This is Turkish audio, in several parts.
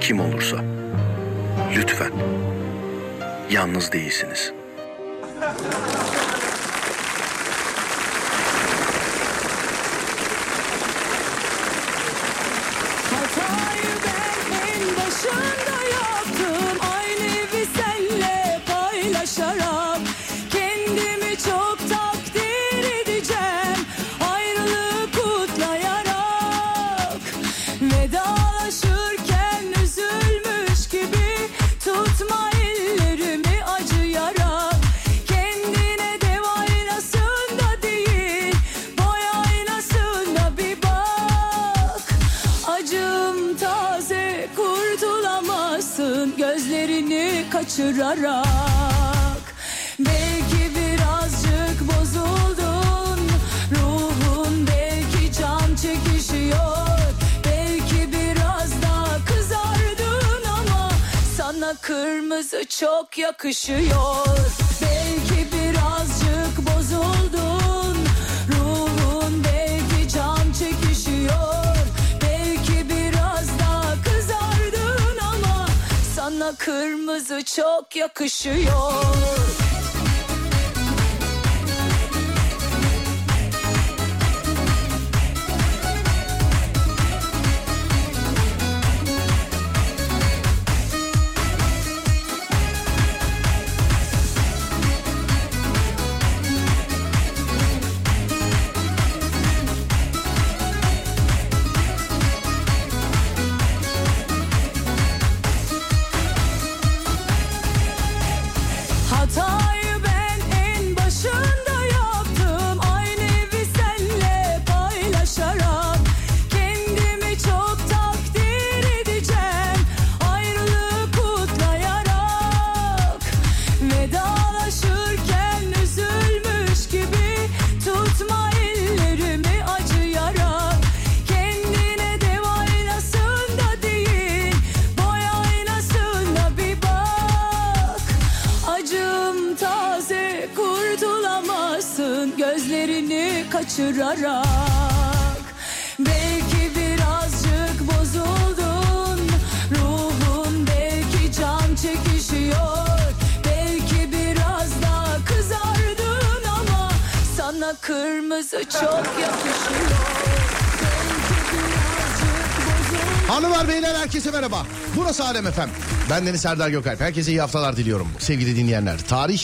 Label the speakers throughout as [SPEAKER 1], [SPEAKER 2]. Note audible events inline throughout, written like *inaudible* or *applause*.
[SPEAKER 1] kim olursa lütfen yalnız değilsiniz.
[SPEAKER 2] Kaçırarak Belki birazcık bozuldun ruhun belki can çekişiyor. Belki biraz daha kızardın ama sana kırmızı çok yakışıyor kırmızı çok yakışıyor kırmızı çok yakışıyor
[SPEAKER 3] Hanımlar beyler herkese merhaba. Burası Alem Efem. Ben Deniz Serdar Gökalp. Herkese iyi haftalar diliyorum sevgili dinleyenler. Tarih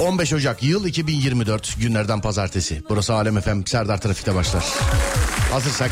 [SPEAKER 3] 15 Ocak yıl 2024 günlerden pazartesi. Burası Alem Efem Serdar Trafik'te başlar. Hazırsak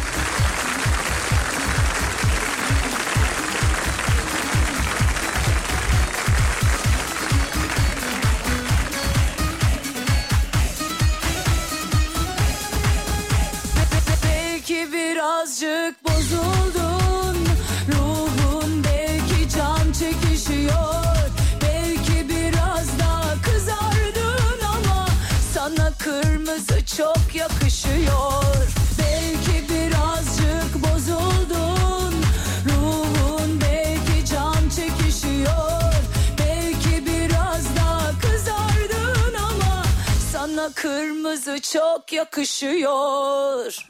[SPEAKER 2] çok yakışıyor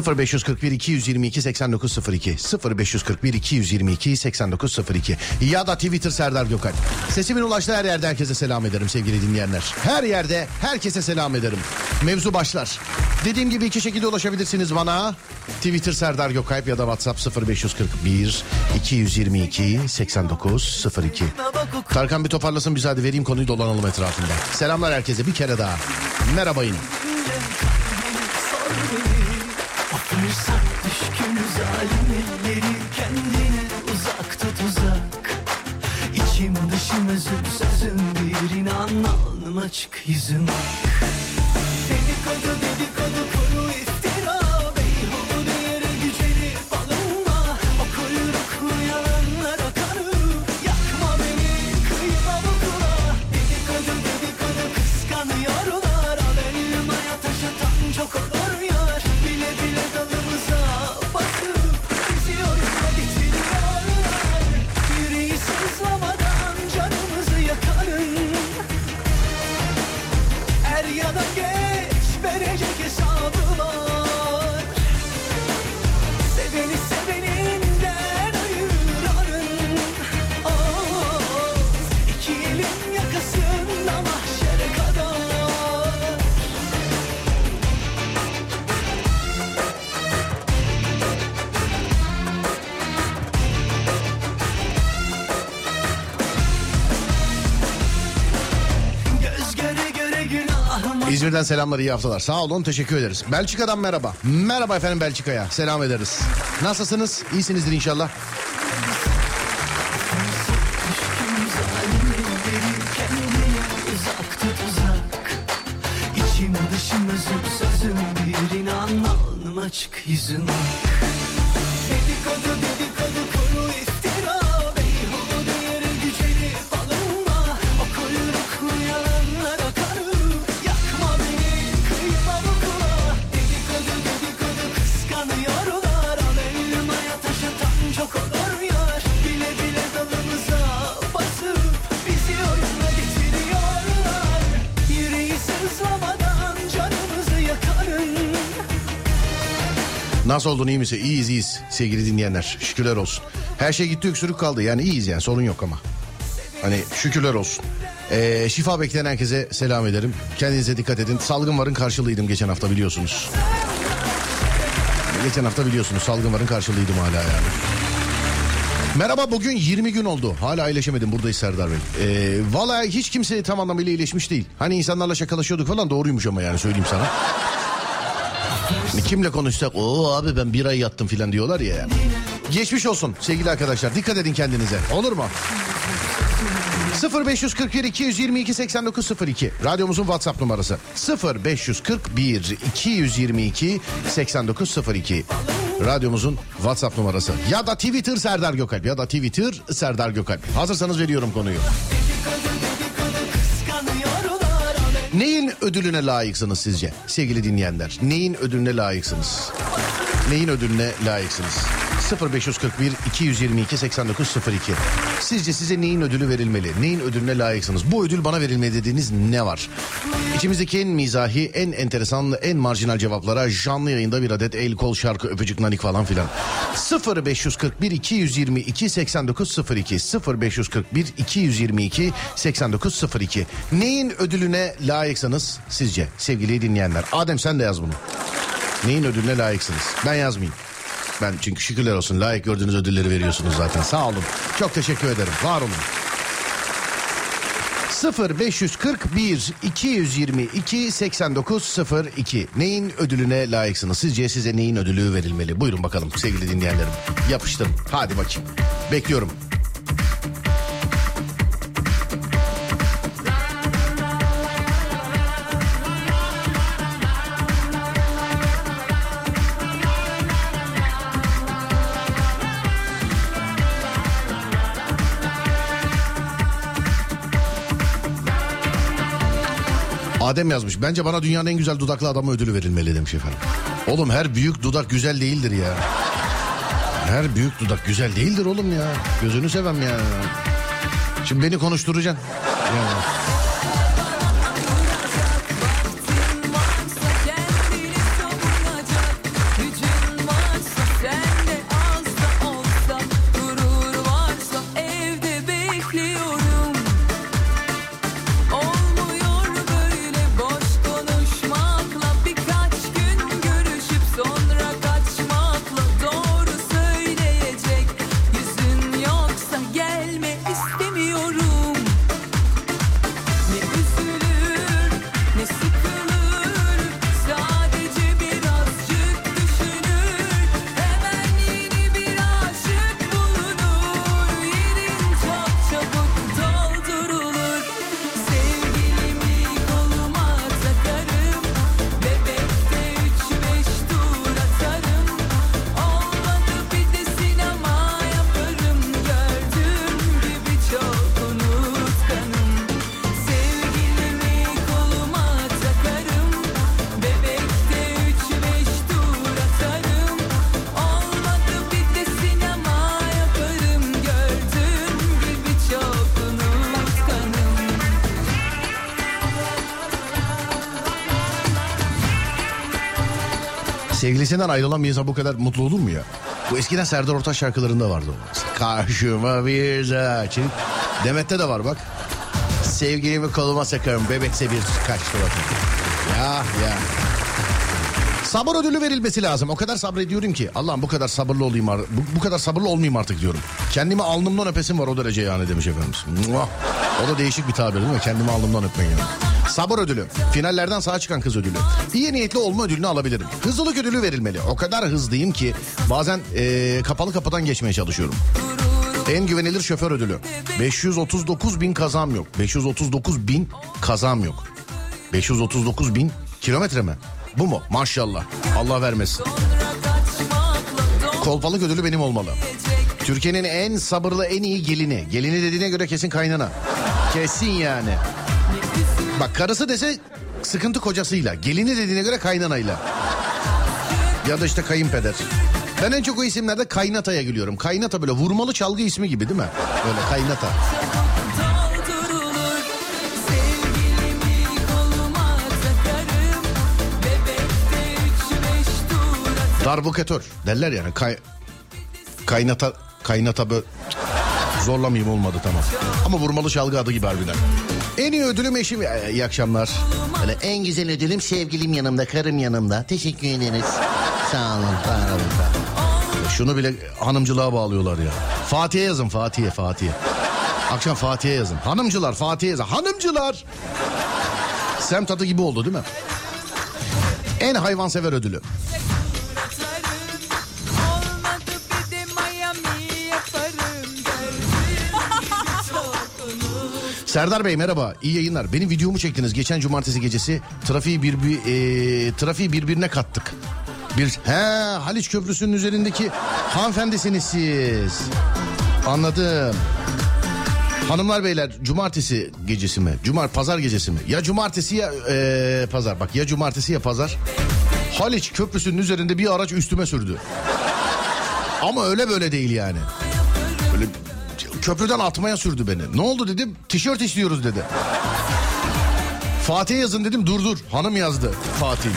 [SPEAKER 3] ...0541 222 8902 0541 222 8902 ya da Twitter Serdar Gökalp. Sesimin ulaştığı her yerde herkese selam ederim sevgili dinleyenler. Her yerde herkese selam ederim. Mevzu başlar. Dediğim gibi iki şekilde ulaşabilirsiniz bana. Twitter Serdar Gökalp ya da WhatsApp 0541 222 8902. Tarkan bir toparlasın bize hadi vereyim konuyu dolanalım etrafında. Selamlar herkese bir kere daha. Merhabayın.
[SPEAKER 4] Hayalleri kendine uzak tut uzak. İçim dışım özüm sözüm bir inan Alnıma çık yüzüm. Ak Dedikodu dedikodu
[SPEAKER 3] İzmir'den selamlar iyi haftalar. Sağ olun teşekkür ederiz. Belçika'dan merhaba. Merhaba efendim Belçika'ya. Selam ederiz. Nasılsınız? İyisinizdir inşallah. Nasıl oldun iyi misin? İyiyiz iyiyiz sevgili dinleyenler. Şükürler olsun. Her şey gitti öksürük kaldı. Yani iyiyiz yani sorun yok ama. Hani şükürler olsun. Ee, şifa bekleyen herkese selam ederim. Kendinize dikkat edin. Salgın varın karşılığıydım geçen hafta biliyorsunuz. Geçen hafta biliyorsunuz salgın varın karşılığıydım hala yani. Merhaba bugün 20 gün oldu. Hala iyileşemedim buradayız Serdar Bey. Ee, vallahi hiç kimse tam anlamıyla iyileşmiş değil. Hani insanlarla şakalaşıyorduk falan doğruymuş ama yani söyleyeyim sana. Kimle konuşsak o abi ben bir ay yattım filan diyorlar ya. yani. Geçmiş olsun sevgili arkadaşlar. Dikkat edin kendinize. Olur mu? 0541 222 8902 radyomuzun WhatsApp numarası 0541 222 8902 radyomuzun WhatsApp numarası ya da Twitter Serdar Gökalp ya da Twitter Serdar Gökalp hazırsanız veriyorum konuyu Neyin ödülüne layıksınız sizce sevgili dinleyenler? Neyin ödülüne layıksınız? Neyin ödülüne layıksınız? 0541 222 8902 Sizce size neyin ödülü verilmeli? Neyin ödülüne layıksınız? Bu ödül bana verilmeli dediğiniz ne var? İçimizdeki en mizahi, en enteresan, en marjinal cevaplara canlı yayında bir adet el, kol, şarkı, öpücük, nanik falan filan. 0541 222 8902 0541 222 8902 Neyin ödülüne layıksınız sizce sevgili dinleyenler? Adem sen de yaz bunu. Neyin ödülüne layıksınız? Ben yazmayayım. Ben çünkü şükürler olsun layık gördüğünüz ödülleri veriyorsunuz zaten. Sağ olun. Çok teşekkür ederim. Var olun. 0 541 222 8902 Neyin ödülüne layıksınız? Sizce size neyin ödülü verilmeli? Buyurun bakalım sevgili dinleyenlerim. Yapıştırın. Hadi bakayım. Bekliyorum. Adem yazmış. Bence bana dünyanın en güzel dudaklı adamı ödülü verilmeli demiş efendim. Oğlum her büyük dudak güzel değildir ya. Her büyük dudak güzel değildir oğlum ya. Gözünü sevem ya. Şimdi beni konuşturacaksın. Ya. Sevgilisinden ayrılan bir insan bu kadar mutlu olur mu ya? Bu eskiden Serdar Ortaç şarkılarında vardı. Karşıma bir çık. Demet'te de var bak. Sevgilimi koluma sakarım bebekse bir kaçtı bakın. Ya ya. Sabır ödülü verilmesi lazım. O kadar sabrediyorum ki. Allah'ım bu kadar sabırlı olayım. Bu, bu kadar sabırlı olmayayım artık diyorum. Kendimi alnımdan öpesim var o derece yani demiş efendimiz. O da değişik bir tabir değil mi? Kendimi alnımdan öpmek yani. Sabır ödülü. Finallerden sağa çıkan kız ödülü. İyi niyetli olma ödülünü alabilirim. Hızlılık ödülü verilmeli. O kadar hızlıyım ki bazen eee, kapalı kapıdan geçmeye çalışıyorum. En güvenilir şoför ödülü. 539 bin kazam yok. 539 bin kazam yok. 539 bin kilometre mi? Bu mu? Maşallah. Allah vermesin. Kolpalık ödülü benim olmalı. Türkiye'nin en sabırlı en iyi gelini. Gelini dediğine göre kesin kaynana. Kesin yani. Bak karısı dese sıkıntı kocasıyla. Gelini dediğine göre kaynanayla. Ya da işte kayınpeder. Ben en çok o isimlerde kaynataya gülüyorum. Kaynata böyle vurmalı çalgı ismi gibi değil mi? Böyle kaynata. Darbukatör derler yani. Kay, kaynata kaynata böyle zorlamayayım olmadı tamam. Ama vurmalı çalgı adı gibi harbiden. En iyi ödülüm eşim. İyi akşamlar. Böyle en güzel ödülüm sevgilim yanımda, karım yanımda. Teşekkür ederiz. Sağ olun, sağ olun. Sağ olun. Şunu bile hanımcılığa bağlıyorlar ya. Fatih'e yazın Fatih'e, Fatih'e. Akşam Fatih'e yazın. Hanımcılar Fatih'e yazın. Hanımcılar. Semt adı gibi oldu değil mi? En hayvansever ödülü. Serdar Bey merhaba iyi yayınlar. Benim videomu çektiniz geçen cumartesi gecesi trafiği bir, bir e, trafiği birbirine kattık. Bir he Haliç Köprüsü'nün üzerindeki hanımefendisiniz siz. Anladım. Hanımlar beyler cumartesi gecesi mi? Cumar pazar gecesi mi? Ya cumartesi ya e, pazar. Bak ya cumartesi ya pazar. Haliç Köprüsü'nün üzerinde bir araç üstüme sürdü. Ama öyle böyle değil yani. Böyle köprüden atmaya sürdü beni. Ne oldu dedim. Tişört istiyoruz dedi. Fatih yazın dedim. Dur dur. Hanım yazdı Fatih.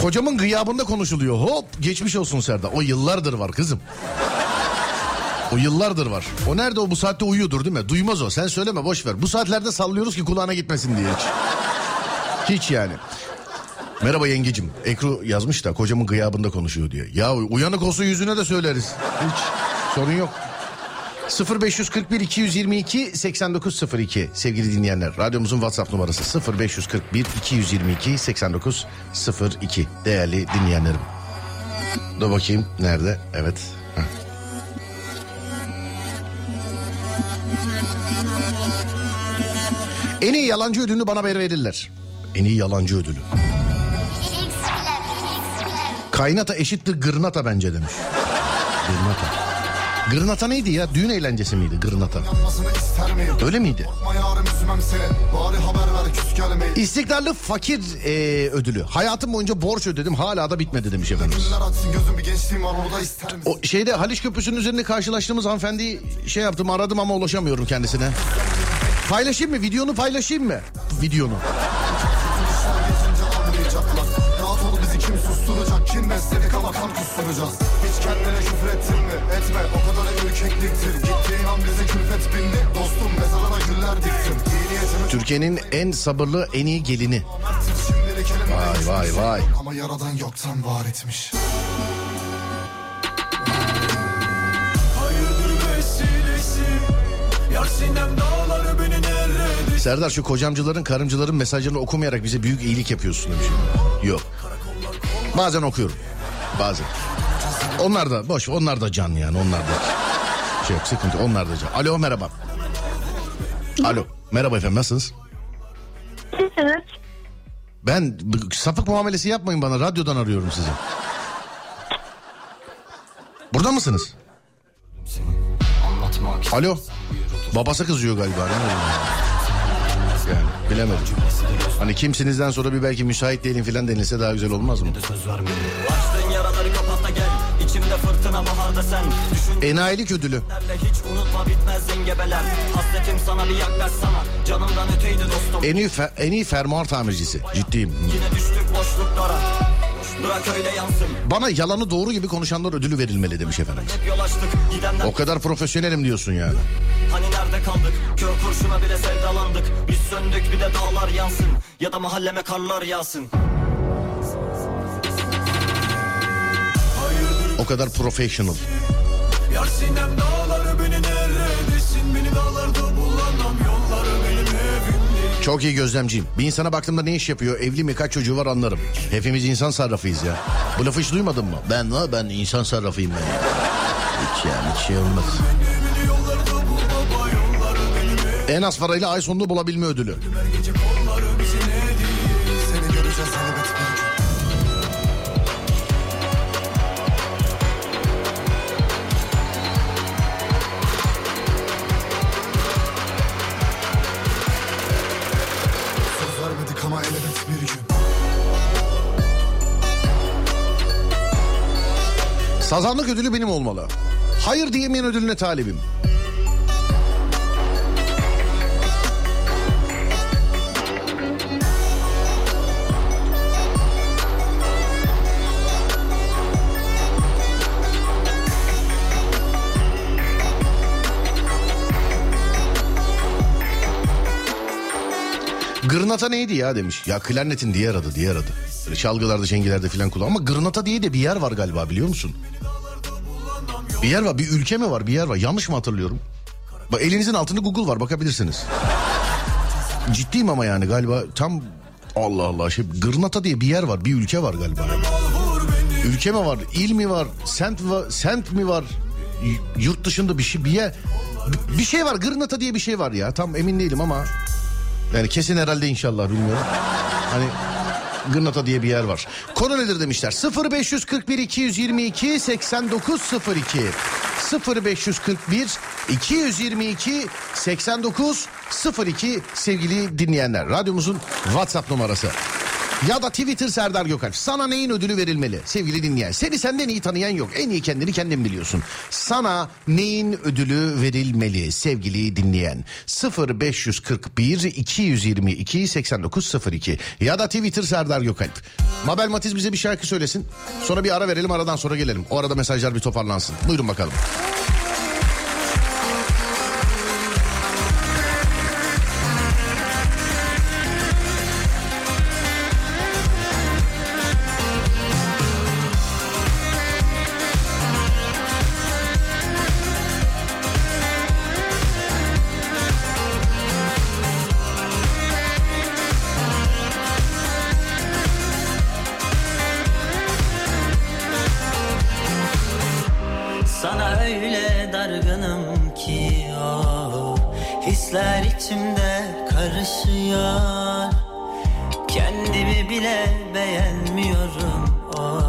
[SPEAKER 3] Kocamın gıyabında konuşuluyor. Hop geçmiş olsun Serdar. O yıllardır var kızım. O yıllardır var. O nerede o bu saatte uyuyordur değil mi? Duymaz o. Sen söyleme boş ver. Bu saatlerde sallıyoruz ki kulağına gitmesin diye hiç. Hiç yani. Merhaba yengecim. Ekru yazmış da kocamın gıyabında konuşuyor diye. Ya uyanık olsa yüzüne de söyleriz. Hiç sorun yok. 0541 222 8902 sevgili dinleyenler. Radyomuzun WhatsApp numarası 0541 222 8902 değerli dinleyenlerim. Dur bakayım nerede? Evet. Heh. En iyi yalancı ödülünü bana ver verirler. En iyi yalancı ödülü. Kaynata eşittir gırnata bence demiş. Gırnata. Gırnata neydi ya? Düğün eğlencesi miydi gırnata? Öyle miydi? İstikrarlı fakir e, ödülü. Hayatım boyunca borç ödedim hala da bitmedi demiş
[SPEAKER 5] misin?
[SPEAKER 3] O şeyde Haliç Köprüsü'nün üzerinde karşılaştığımız hanımefendiyi şey yaptım aradım ama ulaşamıyorum kendisine. Paylaşayım mı? Videonu paylaşayım mı? Videonu.
[SPEAKER 5] Kim besledik ama kan kusturacağız Hiç kendine küfür ettin mi? Etme o kadar ürkekliktir Gittiğin an bize külfet bindi Dostum mezarına güller diktim
[SPEAKER 3] Türkiye'nin en sabırlı en iyi gelini. Vay vay vay.
[SPEAKER 5] Ama yaradan yoktan var etmiş
[SPEAKER 3] Serdar şu kocamcıların karımcıların mesajlarını okumayarak bize büyük iyilik yapıyorsun demiş. Yok. Bazen okuyorum. Bazen. Onlar da boş onlar da can yani onlar da. Şey yok sıkıntı onlar da can. Alo merhaba. Alo merhaba efendim nasılsınız? Ben sapık muamelesi yapmayın bana radyodan arıyorum sizi. Burada mısınız? Alo. Babası kızıyor galiba. Yani bilemedim. Hani kimsinizden sonra bir belki müsait değilim filan denilse daha güzel olmaz mı?
[SPEAKER 6] Fırtına baharda sen.
[SPEAKER 3] Enayilik ödülü.
[SPEAKER 6] Hiç unutma bitmez zengebeler. Hasretim sana bir yaklaşsana Canımdan öteydi dostum.
[SPEAKER 3] En iyi, fe- en iyi fermuar tamircisi. Ciddiyim.
[SPEAKER 6] Yine düştük boşluklara.
[SPEAKER 3] Bana yalanı doğru gibi konuşanlar ödülü verilmeli demiş efendim. O kadar profesyonelim diyorsun yani.
[SPEAKER 6] Hani nerede kaldık? Kör kurşuna bile sevdalandık. Biz söndük bir de dağlar yansın. Ya da mahalleme karlar yağsın
[SPEAKER 3] O kadar professional.
[SPEAKER 7] Yar sinem dağları beni neredesin Beni dağlarda bulamam yolları benim evimde
[SPEAKER 3] Çok iyi gözlemciyim. Bir insana baktığımda ne iş yapıyor, evli mi, kaç çocuğu var anlarım. Hepimiz insan sarrafıyız ya. Bu lafı hiç duymadın mı? Ben la ben insan sarrafıyım ben. Hiç yani hiç şey olmaz. En az parayla ay sonunu bulabilme ödülü. Sazanlık ödülü benim olmalı. Hayır diyemeyen ödülüne talibim. Gırnata neydi ya demiş. Ya klarnetin diğer adı diğer adı. Böyle çalgılarda şengilerde filan kullan. Ama Gırnata diye de bir yer var galiba biliyor musun? Bir yer var bir ülke mi var bir yer var yanlış mı hatırlıyorum? Bak elinizin altında Google var bakabilirsiniz. Ciddiyim ama yani galiba tam Allah Allah şey Gırnata diye bir yer var bir ülke var galiba. Ülke mi var il mi var sent, va, sent mi var yurt dışında bir şey bir yer bir şey var Gırnata diye bir şey var ya tam emin değilim ama yani kesin herhalde inşallah bilmiyorum. Hani Gırnata diye bir yer var. Konu nedir demişler. 0541 222 8902 0541 222 8902 sevgili dinleyenler. Radyomuzun WhatsApp numarası. Ya da Twitter Serdar Gökalp. Sana neyin ödülü verilmeli sevgili dinleyen? Seni senden iyi tanıyan yok. En iyi kendini kendin biliyorsun. Sana neyin ödülü verilmeli sevgili dinleyen? 0541 222 8902 ya da Twitter Serdar Gökalp. Mabel Matiz bize bir şarkı söylesin. Sonra bir ara verelim aradan sonra gelelim. O arada mesajlar bir toparlansın. Buyurun bakalım.
[SPEAKER 8] Bile beğenmiyorum. O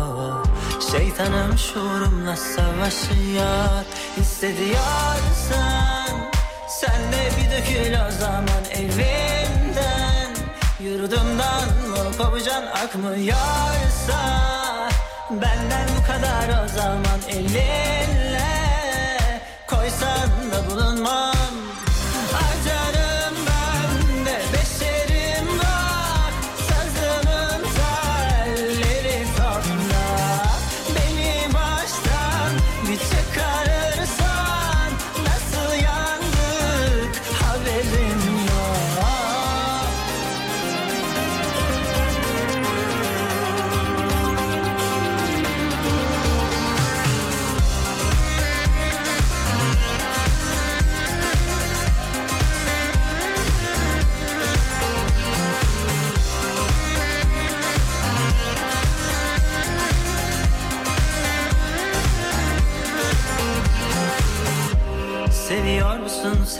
[SPEAKER 8] Şeytanım şuurumla savaşıyor. Hissediyorsan Sen de bir dökül o zaman evimden. Yurdumdan mı kovucan akmıyorsa Benden bu kadar o zaman elinle Koysan da bulunmam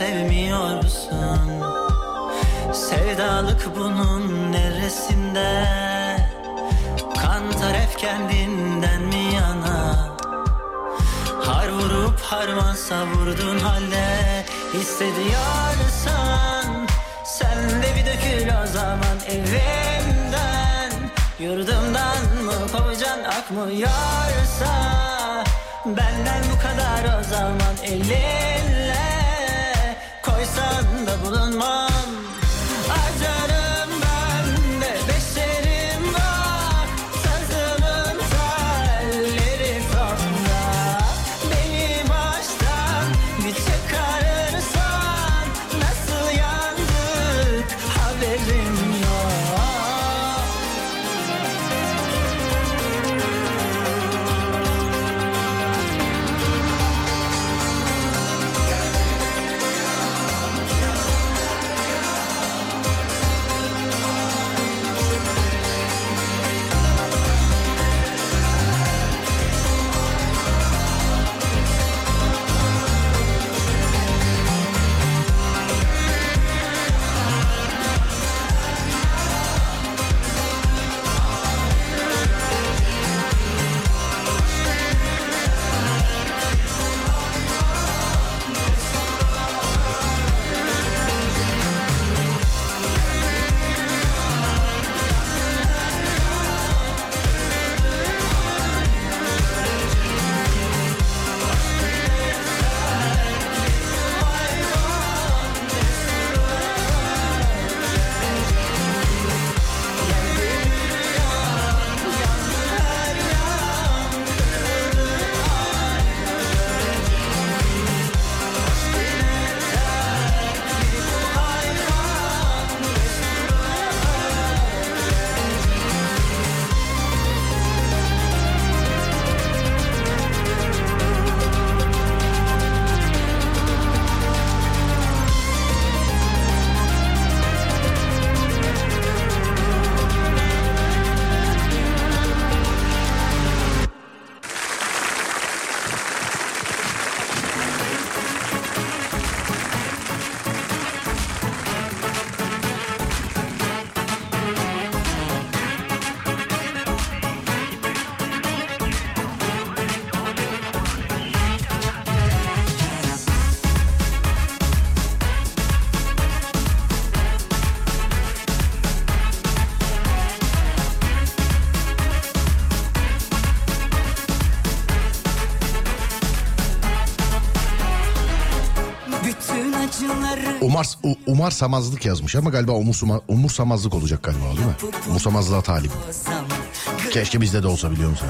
[SPEAKER 8] musun, sevmiyor musun? Sevdalık bunun neresinde? Kan taraf kendinden mi yana? Har vurup harman savurdun halde Hissediyorsan Sen de bir dökül o zaman evimden Yurdumdan mı kovucan akmıyorsa Benden bu kadar o zaman elinle da bulunmam acıları
[SPEAKER 3] Umar, u- umursamazlık yazmış ama galiba umursama, umursamazlık olacak galiba değil mi? Umursamazlığa talip. Keşke bizde de olsa biliyor musun?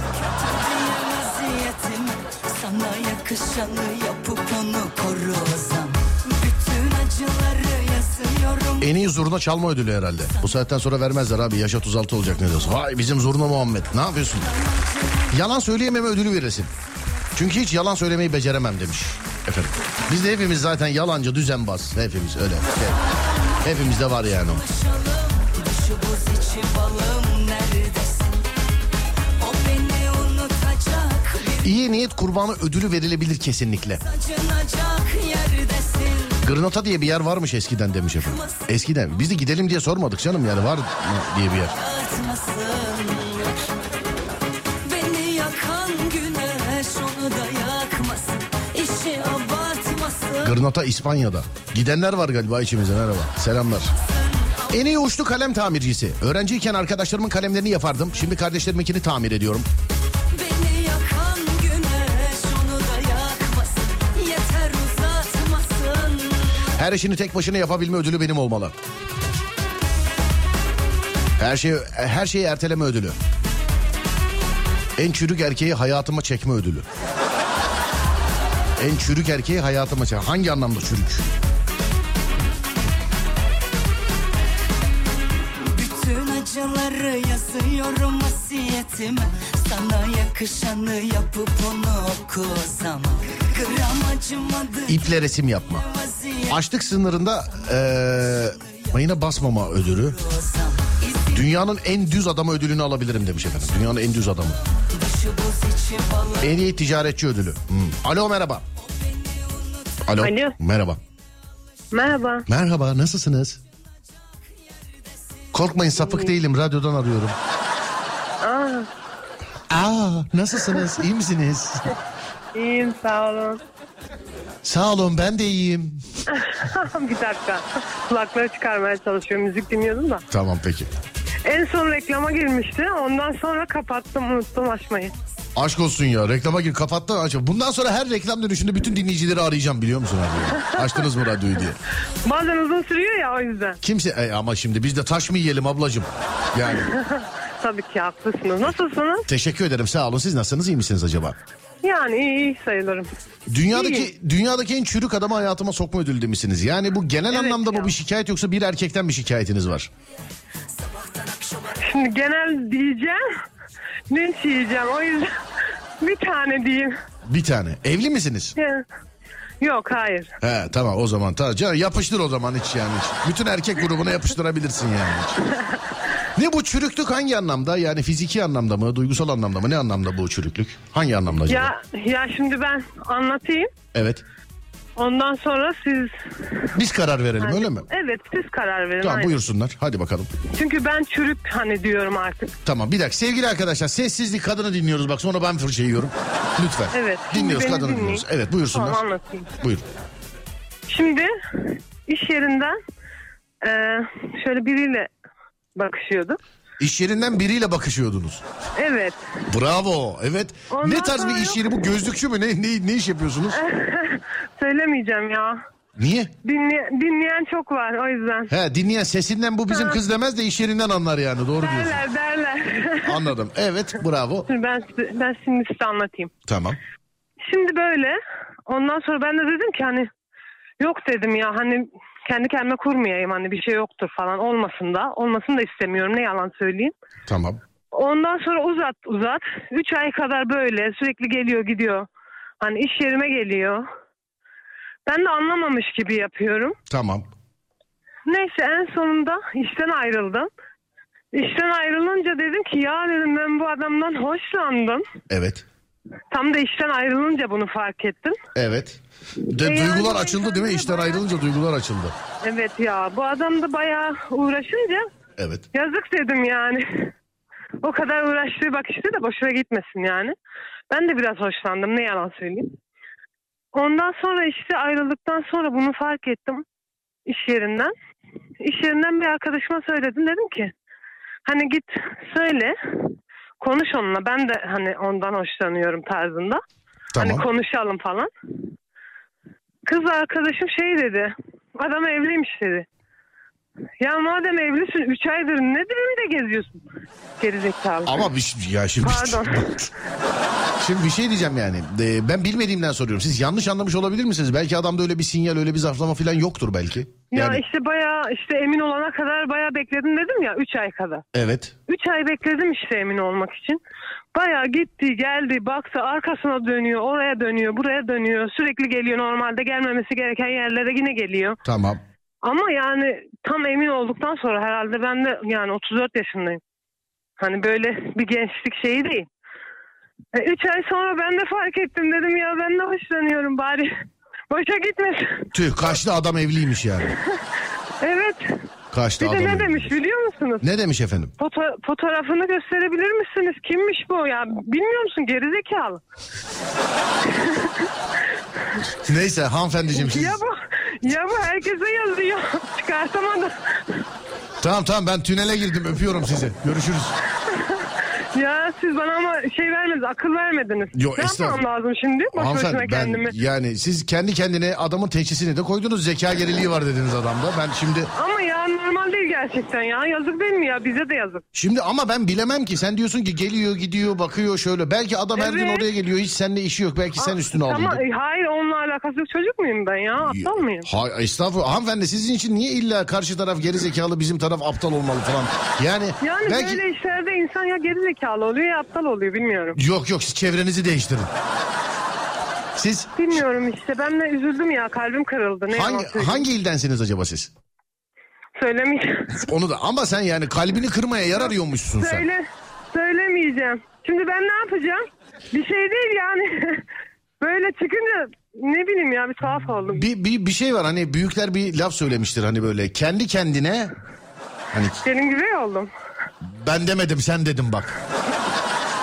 [SPEAKER 3] En iyi zurna çalma ödülü herhalde. Bu saatten sonra vermezler abi. Yaş 36 olacak ne diyorsun? Vay bizim zurna Muhammed. Ne yapıyorsun? Yalan söyleyememe ödülü veresin. Çünkü hiç yalan söylemeyi beceremem demiş. Biz de hepimiz zaten yalancı düzenbaz. Hepimiz öyle. Hep- Hepimizde var yani o. İyi niyet kurbanı ödülü verilebilir kesinlikle. Granata diye bir yer varmış eskiden demiş efendim. Eskiden. Biz de gidelim diye sormadık canım yani var diye bir yer. Granata İspanya'da. Gidenler var galiba içimizde merhaba. Selamlar. En iyi uçlu kalem tamircisi. Öğrenciyken arkadaşlarımın kalemlerini yapardım. Şimdi kardeşleriminkini tamir ediyorum. Her işini tek başına yapabilme ödülü benim olmalı. Her şeyi her şeyi erteleme ödülü. En çürük erkeği hayatıma çekme ödülü. En çürük erkeği hayatıma çekme. Hangi anlamda çürük?
[SPEAKER 8] Bütün acıları yazıyorum vasiyetime Sana yakışanı yapıp onu okusam Gram acımadı
[SPEAKER 3] İple resim yapma. Açlık sınırında eee mayına basmama ödülü. Dünyanın en düz adamı ödülünü alabilirim demiş efendim. Dünyanın en düz adamı. En iyi ticaretçi ödülü. Hmm. Alo merhaba. Alo.
[SPEAKER 9] Alo.
[SPEAKER 3] Merhaba.
[SPEAKER 9] Merhaba.
[SPEAKER 3] Merhaba nasılsınız? Korkmayın sapık değilim radyodan arıyorum.
[SPEAKER 9] Aa,
[SPEAKER 3] Aa nasılsınız iyi misiniz? *laughs*
[SPEAKER 9] iyiyim sağ olun.
[SPEAKER 3] Sağ olun ben de iyiyim. *laughs*
[SPEAKER 9] bir dakika. Kulakları çıkarmaya çalışıyorum. Müzik dinliyordum da.
[SPEAKER 3] Tamam peki.
[SPEAKER 9] En son reklama girmişti. Ondan sonra kapattım. Unuttum açmayı.
[SPEAKER 3] Aşk olsun ya reklama gir kapattın aç. Bundan sonra her reklam dönüşünde bütün dinleyicileri arayacağım biliyor musun abi? Açtınız mı radyoyu diye.
[SPEAKER 9] Bazen uzun sürüyor ya o yüzden.
[SPEAKER 3] Kimse e, ama şimdi biz de taş mı yiyelim ablacığım? Yani *laughs*
[SPEAKER 9] Tabii ki haklısınız. Nasılsınız?
[SPEAKER 3] teşekkür ederim sağ olun siz nasılsınız iyi misiniz acaba?
[SPEAKER 9] Yani iyi, iyi sayılırım.
[SPEAKER 3] Dünyadaki dünyadaki en çürük adamı hayatıma sokma ödülü demişsiniz. Yani bu genel
[SPEAKER 9] Evet
[SPEAKER 3] anlamda
[SPEAKER 9] ya.
[SPEAKER 3] mı bir şikayet yoksa bir erkekten bir şikayetiniz var?
[SPEAKER 9] Şimdi genel diyeceğim. Linç yiyeceğim. O yüzden *laughs* bir tane diyeyim.
[SPEAKER 3] Bir tane. Evli misiniz?
[SPEAKER 9] Ya. Yok hayır.
[SPEAKER 3] He tamam o zaman tamam. Canım, yapıştır o zaman hiç yani. Bütün erkek grubuna yapıştırabilirsin yani. *laughs* Ne bu çürüklük hangi anlamda? Yani fiziki anlamda mı, duygusal anlamda mı? Ne anlamda bu çürüklük? Hangi anlamda acaba?
[SPEAKER 9] Ya ya şimdi ben anlatayım.
[SPEAKER 3] Evet.
[SPEAKER 9] Ondan sonra siz
[SPEAKER 3] Biz karar verelim öyle mi?
[SPEAKER 9] Evet siz karar verin.
[SPEAKER 3] Tamam
[SPEAKER 9] aynen.
[SPEAKER 3] buyursunlar. Hadi bakalım.
[SPEAKER 9] Çünkü ben çürük hani diyorum artık.
[SPEAKER 3] Tamam bir dakika sevgili arkadaşlar sessizlik kadını dinliyoruz bak sonra ben fırça yiyorum. Lütfen.
[SPEAKER 9] Evet,
[SPEAKER 3] Dinliyoruz kadını
[SPEAKER 9] dinleyin.
[SPEAKER 3] dinliyoruz. Evet buyursunlar.
[SPEAKER 9] Tamam anlatayım.
[SPEAKER 3] Buyur.
[SPEAKER 9] Şimdi iş yerinden e, şöyle biriyle bakışıyorduk.
[SPEAKER 3] İş yerinden biriyle bakışıyordunuz.
[SPEAKER 9] Evet.
[SPEAKER 3] Bravo. Evet.
[SPEAKER 9] Ondan
[SPEAKER 3] ne tarz bir iş yeri bu? Gözlükçü mü? Ne ne, ne iş yapıyorsunuz? *laughs*
[SPEAKER 9] Söylemeyeceğim ya.
[SPEAKER 3] Niye?
[SPEAKER 9] Dinle, dinleyen çok var o yüzden.
[SPEAKER 3] He dinleyen sesinden bu bizim kız demez de iş yerinden anlar yani. Doğru diyorsun.
[SPEAKER 9] Derler derler. *laughs*
[SPEAKER 3] Anladım. Evet bravo.
[SPEAKER 9] Ben, ben şimdi size anlatayım.
[SPEAKER 3] Tamam.
[SPEAKER 9] Şimdi böyle. Ondan sonra ben de dedim ki hani yok dedim ya hani kendi kendime kurmayayım hani bir şey yoktur falan olmasın da. Olmasın da istemiyorum ne yalan söyleyeyim.
[SPEAKER 3] Tamam.
[SPEAKER 9] Ondan sonra uzat uzat. Üç ay kadar böyle sürekli geliyor gidiyor. Hani iş yerime geliyor. Ben de anlamamış gibi yapıyorum.
[SPEAKER 3] Tamam.
[SPEAKER 9] Neyse en sonunda işten ayrıldım. İşten ayrılınca dedim ki ya dedim ben bu adamdan hoşlandım.
[SPEAKER 3] Evet.
[SPEAKER 9] Tam da işten ayrılınca bunu fark ettim.
[SPEAKER 3] Evet. De,
[SPEAKER 9] E yani
[SPEAKER 3] duygular
[SPEAKER 9] o
[SPEAKER 3] açıldı değil mi? İşten
[SPEAKER 9] bayağı-
[SPEAKER 3] ayrılınca duygular açıldı.
[SPEAKER 9] Evet ya bu adam da bayağı uğraşınca
[SPEAKER 3] Evet.
[SPEAKER 9] yazık dedim yani. *laughs* o kadar uğraştığı bak işte de boşuna gitmesin yani. Ben de biraz hoşlandım ne yalan söyleyeyim. Ondan sonra işte ayrıldıktan sonra bunu fark ettim iş yerinden. İş yerinden bir arkadaşıma söyledim dedim ki hani git söyle konuş onunla ben de hani ondan hoşlanıyorum tarzında.
[SPEAKER 3] Tamam.
[SPEAKER 9] Hani konuşalım falan. Kız arkadaşım şey dedi. Adam evliymiş dedi. Ya madem evlisin 3 aydır ne dilimde geziyorsun? Gerizekalı.
[SPEAKER 3] Ama bir, şey- ya şimdi
[SPEAKER 9] Pardon. *laughs*
[SPEAKER 3] şimdi bir şey diyeceğim yani. Ee, ben bilmediğimden soruyorum. Siz yanlış anlamış olabilir misiniz? Belki adamda öyle bir sinyal, öyle bir zarflama falan yoktur belki.
[SPEAKER 9] Ya
[SPEAKER 3] Yani
[SPEAKER 9] işte bayağı işte emin olana kadar bayağı bekledim dedim ya 3 ay kadar.
[SPEAKER 3] evet.
[SPEAKER 9] 3 ay bekledim işte emin olmak için. Bayağı gitti geldi baktı arkasına dönüyor oraya dönüyor buraya dönüyor. Sürekli geliyor normalde gelmemesi gereken yerlere yine geliyor.
[SPEAKER 3] Tamam.
[SPEAKER 9] Ama yani tam emin olduktan sonra herhalde ben de yani 34 yaşındayım. Hani böyle bir gençlik şeyi değil. 3 ay sonra ben de fark ettim dedim ya ben de hoşlanıyorum bari. *laughs* Boşa gitmesin.
[SPEAKER 3] Tüh kaçlı adam evliymiş yani.
[SPEAKER 9] Evet.
[SPEAKER 3] Kaçlı
[SPEAKER 9] Bir de ne demiş biliyor musunuz?
[SPEAKER 3] Ne demiş efendim?
[SPEAKER 9] Foto- fotoğrafını gösterebilir misiniz? Kimmiş bu ya? Bilmiyor musun gerizekalı? *laughs*
[SPEAKER 3] Neyse hanımefendiciğim siz...
[SPEAKER 9] Ya bu ya bu herkese yazıyor. *laughs* Çıkartamadım.
[SPEAKER 3] Tamam tamam ben tünele girdim öpüyorum sizi. Görüşürüz. *laughs*
[SPEAKER 9] Ya siz bana ama şey vermediniz, akıl vermediniz.
[SPEAKER 3] Yo,
[SPEAKER 9] ne yapmam
[SPEAKER 3] estağfurullah.
[SPEAKER 9] lazım şimdi? Boş boşuna
[SPEAKER 3] Hanımefendi ben
[SPEAKER 9] kendimi.
[SPEAKER 3] yani siz kendi kendine adamın teşhisini de koydunuz. Zeka geriliği var dediniz adamda. Ben şimdi
[SPEAKER 9] Ama ya normal değil gerçekten ya. Yazık değil mi ya? Bize de yazık.
[SPEAKER 3] Şimdi ama ben bilemem ki. Sen diyorsun ki geliyor gidiyor bakıyor şöyle. Belki adam her gün
[SPEAKER 9] Evet.
[SPEAKER 3] oraya geliyor. Hiç seninle işi yok. Belki sen üstüne aldın.
[SPEAKER 9] Ama
[SPEAKER 3] de.
[SPEAKER 9] e, hayır onunla alakası yok. Çocuk muyum ben ya? Aptal mıyım?
[SPEAKER 3] Hay, estağfurullah. Hanımefendi sizin için niye illa karşı taraf geri zekalı bizim taraf aptal olmalı falan. Yani,
[SPEAKER 9] Yani
[SPEAKER 3] belki...
[SPEAKER 9] böyle işlerde insan ya gerizekalı oluyor ya aptal oluyor bilmiyorum.
[SPEAKER 3] Yok yok siz çevrenizi değiştirin. Siz
[SPEAKER 9] Bilmiyorum işte ben de üzüldüm ya kalbim kırıldı. Ne yalan
[SPEAKER 3] hangi,
[SPEAKER 9] söyleyeyim.
[SPEAKER 3] hangi ildensiniz acaba siz?
[SPEAKER 9] Söylemeyeceğim. *laughs*
[SPEAKER 3] Onu da ama sen yani kalbini kırmaya yarar arıyormuşsun sen.
[SPEAKER 9] Söyle, söylemeyeceğim. Şimdi ben ne yapacağım? Bir şey değil yani. *laughs* Böyle çıkınca ne bileyim ya bir tuhaf oldum.
[SPEAKER 3] Bir, bir, bir şey var hani büyükler bir laf söylemiştir hani böyle kendi kendine hani
[SPEAKER 9] Senin gibi oldum.
[SPEAKER 3] Ben demedim sen dedim bak.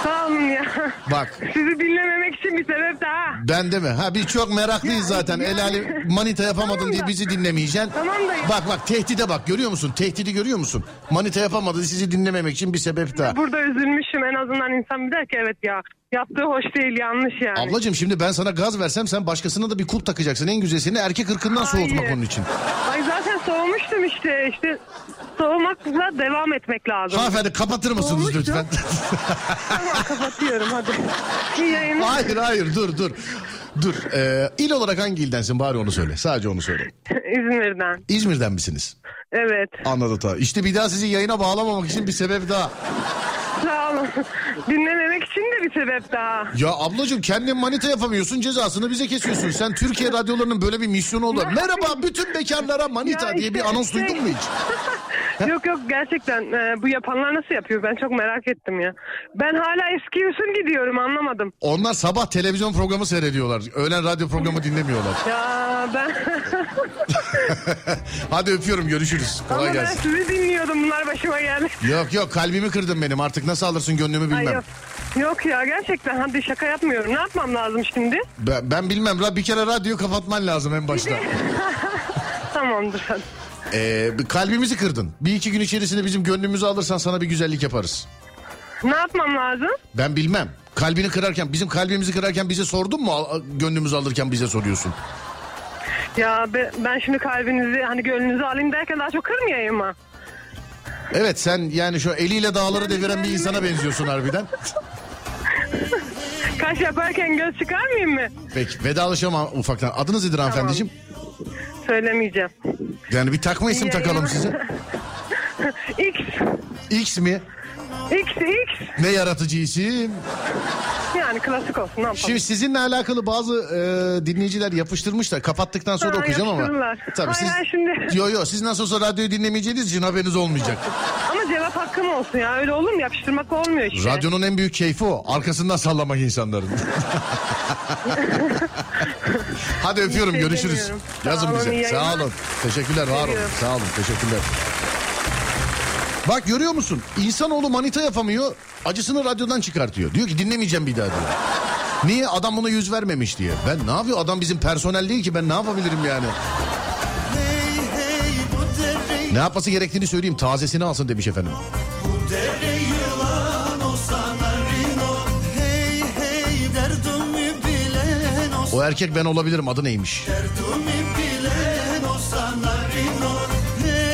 [SPEAKER 9] Sağ olun ya.
[SPEAKER 3] Bak
[SPEAKER 9] Sizi dinlememek için bir sebep daha.
[SPEAKER 3] ben deme. Ha biz çok meraklıyız
[SPEAKER 9] Ya,
[SPEAKER 3] zaten.
[SPEAKER 9] ya.
[SPEAKER 3] El manita yapamadın
[SPEAKER 9] Tamam
[SPEAKER 3] diye
[SPEAKER 9] da-
[SPEAKER 3] bizi dinlemeyeceksin.
[SPEAKER 9] Tamam da ya.
[SPEAKER 3] Bak bak tehdide bak görüyor musun? Tehdidi görüyor musun? Manita yapamadı sizi dinlememek için bir sebep daha.
[SPEAKER 9] Burada üzülmüşüm en azından insan bir der ki evet ya yaptığı hoş değil yanlış yani.
[SPEAKER 3] Ablacığım şimdi ben sana gaz versem sen başkasına da bir kulp takacaksın. En güzeli erkek ırkından soğutmak
[SPEAKER 9] Hayır.
[SPEAKER 3] onun için.
[SPEAKER 9] Ay zaten soğumuştum işte işte soğumakla devam etmek lazım.
[SPEAKER 3] Hanımefendi kapatır mısınız
[SPEAKER 9] Soğumuştum.
[SPEAKER 3] lütfen?
[SPEAKER 9] Tamam kapatıyorum hadi. *laughs* İyi yayınlar.
[SPEAKER 3] hayır hayır dur dur. Dur. Ee, il olarak hangi ildensin bari onu söyle. Sadece onu söyle. *laughs*
[SPEAKER 9] İzmir'den.
[SPEAKER 3] İzmir'den misiniz?
[SPEAKER 9] Evet.
[SPEAKER 3] Anladım tamam. İşte bir daha sizi yayına bağlamamak için bir sebep daha.
[SPEAKER 9] Sağ olun. Dinlememek için de bir sebep daha.
[SPEAKER 3] Ya ablacığım kendin manita yapamıyorsun cezasını bize kesiyorsun. Sen Türkiye radyolarının böyle bir misyonu oldu. Merhaba bütün bekarlara manita
[SPEAKER 9] Ya
[SPEAKER 3] diye bir
[SPEAKER 9] işte
[SPEAKER 3] anons
[SPEAKER 9] şey-
[SPEAKER 3] duydun mu hiç?
[SPEAKER 9] yok yok gerçekten e, bu yapanlar nasıl yapıyor ben çok merak ettim ya. Ben hala eski usul gidiyorum anlamadım.
[SPEAKER 3] Onlar sabah televizyon programı seyrediyorlar. Öğlen radyo programı dinlemiyorlar.
[SPEAKER 9] Ya ben *laughs* *laughs*
[SPEAKER 3] Hadi öpüyorum görüşürüz. Kolay
[SPEAKER 9] ama ben
[SPEAKER 3] gelsin.
[SPEAKER 9] sizi dinliyordum bunlar başıma geldi.
[SPEAKER 3] Yok yok kalbimi kırdın benim artık nasıl alırsın gönlümü
[SPEAKER 9] Ay
[SPEAKER 3] bilmem.
[SPEAKER 9] yok. Yok ya gerçekten hadi şaka yapmıyorum. Ne yapmam lazım şimdi?
[SPEAKER 3] Ben, ben bilmem la bir kere radyoyu kapatman lazım en başta. *laughs*
[SPEAKER 9] Tamamdır hadi.
[SPEAKER 3] Ee, kalbimizi kırdın. Bir iki gün içerisinde bizim gönlümüzü alırsan sana bir güzellik yaparız.
[SPEAKER 9] Ne yapmam lazım?
[SPEAKER 3] Ben bilmem. Kalbini kırarken bizim kalbimizi kırarken bize sordun mu? Al- Gönlümüzü alırken bize soruyorsun.
[SPEAKER 9] Ya be- ben şimdi kalbinizi hani gönlünüzü alayım derken daha çok kırmayayım mı?
[SPEAKER 3] Evet sen yani şu eliyle dağları deviren bir insana benziyorsun harbiden. *laughs*
[SPEAKER 9] Kaş yaparken göz çıkarmayayım mı?
[SPEAKER 3] Peki vedalaşalım ufaktan. Adınız nedir hanımefendiciğim?
[SPEAKER 9] Söylemeyeceğim.
[SPEAKER 3] Yani bir takma isim
[SPEAKER 9] İyi
[SPEAKER 3] takalım
[SPEAKER 9] yayınlar.
[SPEAKER 3] size. *laughs*
[SPEAKER 9] X.
[SPEAKER 3] X mi?
[SPEAKER 9] X X.
[SPEAKER 3] Ne yaratıcı isim.
[SPEAKER 9] Yani klasik olsun ne yapalım.
[SPEAKER 3] Şimdi sizinle alakalı bazı e, dinleyiciler yapıştırmışlar. Kapattıktan sonra
[SPEAKER 9] Ha,
[SPEAKER 3] okuyacağım ama. Tabii
[SPEAKER 9] Hayır,
[SPEAKER 3] siz.
[SPEAKER 9] şimdi-
[SPEAKER 3] Yo yo siz nasıl olsa radyoyu dinlemeyeceğiniz için haberiniz olmayacak.
[SPEAKER 9] Ama cevap hakkım olsun ya öyle olur mu? Yapıştırmak olmuyor işte.
[SPEAKER 3] Radyonun en büyük keyfi o. Arkasından sallamak insanların. *laughs* Hadi öpüyorum görüşürüz. Yazın bize. Sağ olun. Teşekkürler var olun. Sağ olun teşekkürler. Bak görüyor musun? İnsanoğlu manita yapamıyor. Acısını radyodan çıkartıyor. Diyor ki dinlemeyeceğim bir daha diyor. Niye? Adam buna yüz vermemiş diye. Ben ne yapıyor? Adam bizim personel değil ki ben ne yapabilirim yani? Ne yapması gerektiğini söyleyeyim. Tazesini alsın demiş efendim. O erkek ben olabilirim. Adı neymiş?
[SPEAKER 7] Derdimi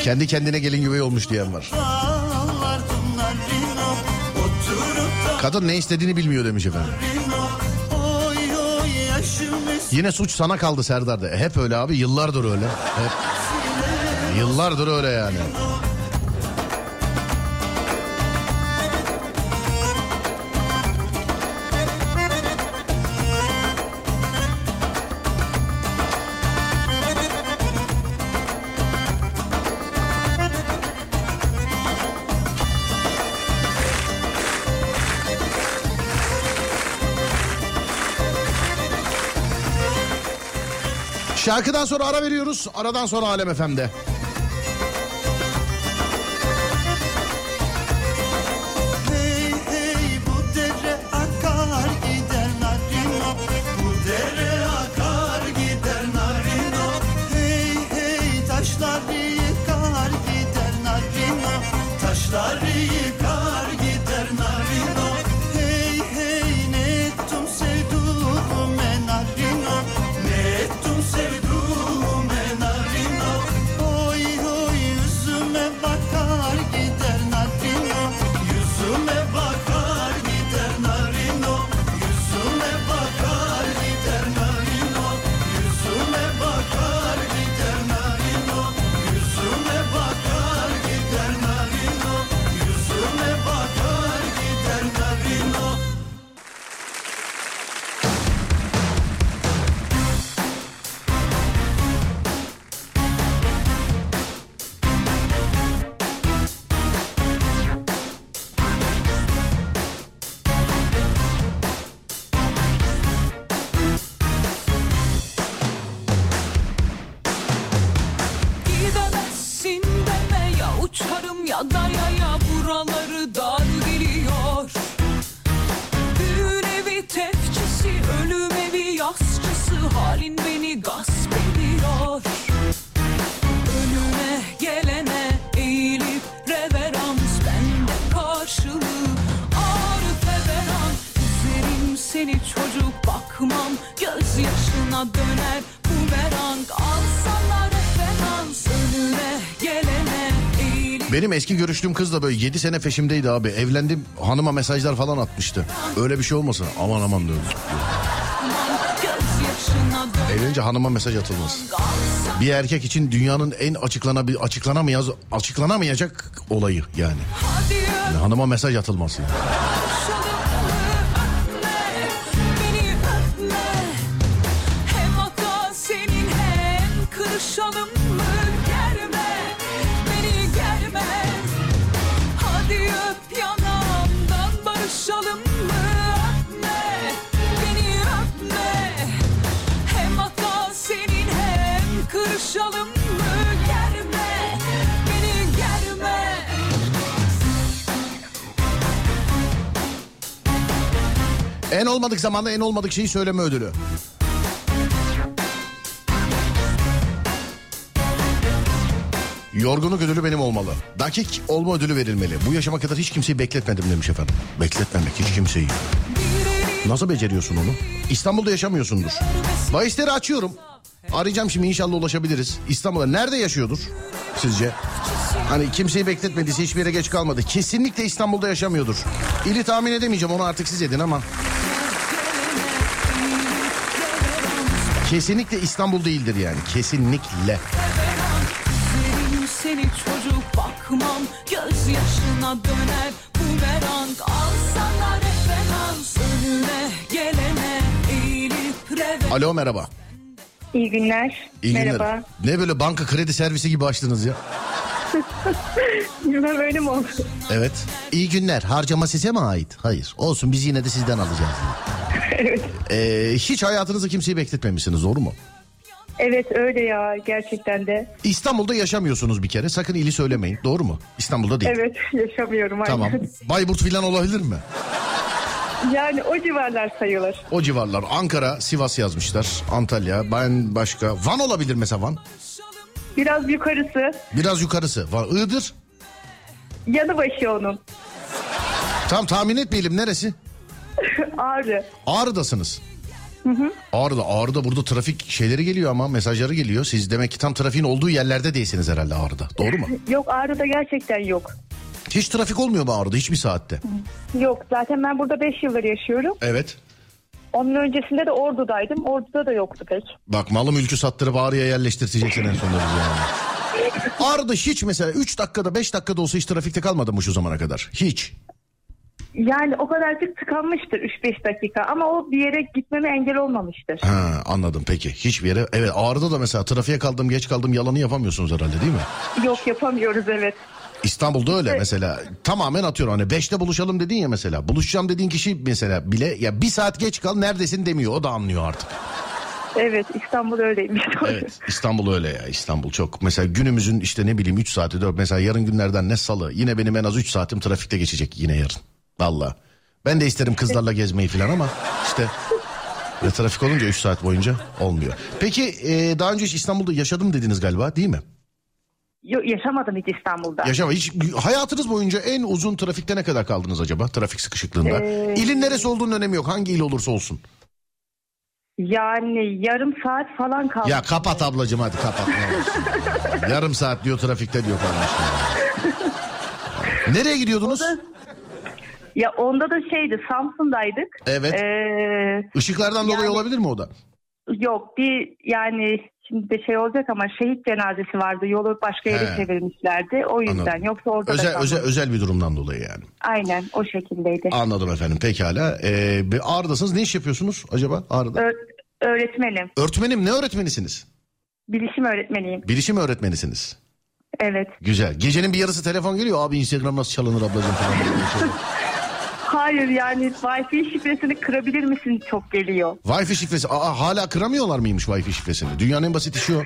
[SPEAKER 3] Kendi kendine gelin güvey olmuş diyen var. Kadın ne istediğini bilmiyor demiş efendim. Yine suç sana kaldı Serdar'da. E, hep öyle abi yıllardır öyle. Hep. Yıllardır öyle yani. Şarkıdan sonra ara veriyoruz. Aradan sonra Alem FM'de.
[SPEAKER 2] Seni çocuk bakmam gözyaşına döner bumerang alsalar referans önüne gelene
[SPEAKER 3] Benim eski görüştüğüm kız da böyle 7 sene peşimdeydi abi. Evlendim hanıma mesajlar falan atmıştı. Öyle bir şey olmasın. Aman aman
[SPEAKER 2] döner
[SPEAKER 3] Evlenince hanıma mesaj atılmaz. Bir erkek için dünyanın en açıklanabil açıklanamayaz açıklanamayacak olayı yani. yani hanıma mesaj atılması. yani. En olmadık zamanda en olmadık şeyi söyleme ödülü. Yorgunluk ödülü benim olmalı. Dakik olma ödülü verilmeli. Bu yaşama kadar hiç kimseyi bekletmedim demiş efendim. Bekletmemek hiç kimseyi. Nasıl beceriyorsun onu? İstanbul'da yaşamıyorsundur. Bahisleri açıyorum. Arayacağım şimdi inşallah ulaşabiliriz. İstanbul'da nerede yaşıyordur sizce? Hani kimseyi bekletmediyse hiçbir yere geç kalmadı. Kesinlikle İstanbul'da yaşamıyordur. İli tahmin edemeyeceğim onu artık siz edin ama. Kesinlikle İstanbul değildir yani. Kesinlikle.
[SPEAKER 2] Seni çocuk bakmam Gözyaşına döner bumerang Alsana referans önüne gelene eğilip reverans
[SPEAKER 3] Alo merhaba.
[SPEAKER 10] İyi günler.
[SPEAKER 3] İyi günler.
[SPEAKER 10] Merhaba.
[SPEAKER 3] Ne böyle banka kredi servisi gibi açtınız ya? *laughs*
[SPEAKER 10] Bilmem öyle mi oldu?
[SPEAKER 3] Evet. İyi günler. Harcama size mi ait? Hayır. Olsun biz yine de sizden alacağız. *laughs*
[SPEAKER 10] evet.
[SPEAKER 3] Ee, hiç hayatınızda kimseyi bekletmemişsiniz doğru mu?
[SPEAKER 10] Evet öyle ya gerçekten de.
[SPEAKER 3] İstanbul'da yaşamıyorsunuz bir kere. Sakın ili söylemeyin. Doğru mu? İstanbul'da değil.
[SPEAKER 10] Evet *laughs* yaşamıyorum aynen.
[SPEAKER 3] Tamam. Bayburt filan olabilir mi?
[SPEAKER 10] Yani o civarlar sayılır.
[SPEAKER 3] O civarlar. Ankara, Sivas yazmışlar. Antalya, ben başka. Van olabilir mesela Van.
[SPEAKER 10] Biraz yukarısı
[SPEAKER 3] Biraz yukarısı. Van. Iğdır.
[SPEAKER 10] yanı başı onun.
[SPEAKER 3] Tam tahmin etmeyelim neresi?
[SPEAKER 10] Ağrı.
[SPEAKER 3] Ağrı'dasınız. Ağrı'da, Ağrı'da burada trafik şeyleri geliyor ama mesajları geliyor. Siz demek ki tam trafiğin olduğu yerlerde değilsiniz herhalde Ağrı'da. Doğru mu? *laughs*
[SPEAKER 10] Yok Ağrı'da gerçekten yok.
[SPEAKER 3] Hiç trafik olmuyor mu Ağrı'da hiçbir saatte?
[SPEAKER 10] Yok zaten ben burada 5 yıldır yaşıyorum.
[SPEAKER 3] Evet.
[SPEAKER 10] Onun öncesinde de Ordu'daydım. Ordu'da da yoktu pek.
[SPEAKER 3] Bak malı mülkü sattırıp Ağrı'ya yerleştireceksin en sonunda bizi yani. *laughs* Ağrı'da hiç mesela 3 dakikada 5 dakikada olsa hiç trafikte kalmadı mı şu zamana kadar? Hiç.
[SPEAKER 10] Yani o kadarcık tıkanmıştır 3-5 dakika ama o bir yere gitmeme engel olmamıştır.
[SPEAKER 3] Ha anladım peki. Hiçbir yere evet Ağrı'da da mesela trafiğe kaldım geç kaldım yalanı yapamıyorsunuz herhalde değil mi?
[SPEAKER 10] Yok yapamıyoruz evet.
[SPEAKER 3] İstanbul'da öyle mesela tamamen atıyorum hani 5'te buluşalım dedin ya mesela buluşacağım dediğin kişi mesela bile ya bir saat geç kal neredesin demiyor o da anlıyor artık.
[SPEAKER 10] Evet İstanbul öyleymiş. *laughs*
[SPEAKER 3] Evet İstanbul öyle ya İstanbul çok mesela günümüzün işte ne bileyim 3 saati 4 mesela yarın günlerden ne salı yine benim en az 3 saatim trafikte geçecek yine yarın valla. Ben de isterim kızlarla gezmeyi falan ama işte ve trafik olunca 3 saat boyunca olmuyor. Peki e, daha önce hiç İstanbul'da yaşadım dediniz galiba değil mi?
[SPEAKER 10] Yok yaşamadım hiç İstanbul'da.
[SPEAKER 3] Yaşama hiç hayatınız boyunca en uzun trafikte ne kadar kaldınız acaba trafik sıkışıklığında?
[SPEAKER 10] Ee,
[SPEAKER 3] İlin neresi olduğunun önemi yok hangi il olursa olsun.
[SPEAKER 10] Yani yarım saat falan kaldı.
[SPEAKER 3] Ya kapat ablacığım hadi kapat. Yarım saat diyor trafikte diyor kardeşim. *laughs* Nereye gidiyordunuz?
[SPEAKER 10] Ya onda da şeydi Samsun'daydık.
[SPEAKER 3] Evet.
[SPEAKER 10] Ee,
[SPEAKER 3] Işıklardan dolayı
[SPEAKER 10] yani-
[SPEAKER 3] olabilir mi o da?
[SPEAKER 10] yok bir yani şimdi de şey olacak ama şehit cenazesi vardı. Yolu başka yere
[SPEAKER 3] He.
[SPEAKER 10] çevirmişlerdi. O yüzden
[SPEAKER 3] Anladım.
[SPEAKER 10] yoksa orada da
[SPEAKER 3] Özel,
[SPEAKER 10] kalmadı.
[SPEAKER 3] özel, özel bir durumdan dolayı yani.
[SPEAKER 10] Aynen o şekildeydi.
[SPEAKER 3] Anladım efendim pekala. Ee, bir Ağrı'dasınız ne iş yapıyorsunuz acaba Ağrı'da?
[SPEAKER 10] Ö- öğretmenim.
[SPEAKER 3] Öğretmenim ne öğretmenisiniz?
[SPEAKER 10] Bilişim öğretmeniyim.
[SPEAKER 3] Bilişim öğretmenisiniz.
[SPEAKER 10] Evet.
[SPEAKER 3] Güzel. Gecenin bir yarısı telefon geliyor. Abi Instagram nasıl çalınır ablacığım falan. *laughs*
[SPEAKER 10] Hayır yani Wi-Fi şifresini kırabilir misin çok geliyor.
[SPEAKER 3] Wi-Fi şifresi. Aa hala kıramıyorlar mıymış Wi-Fi şifresini? Dünyanın en basit işi o.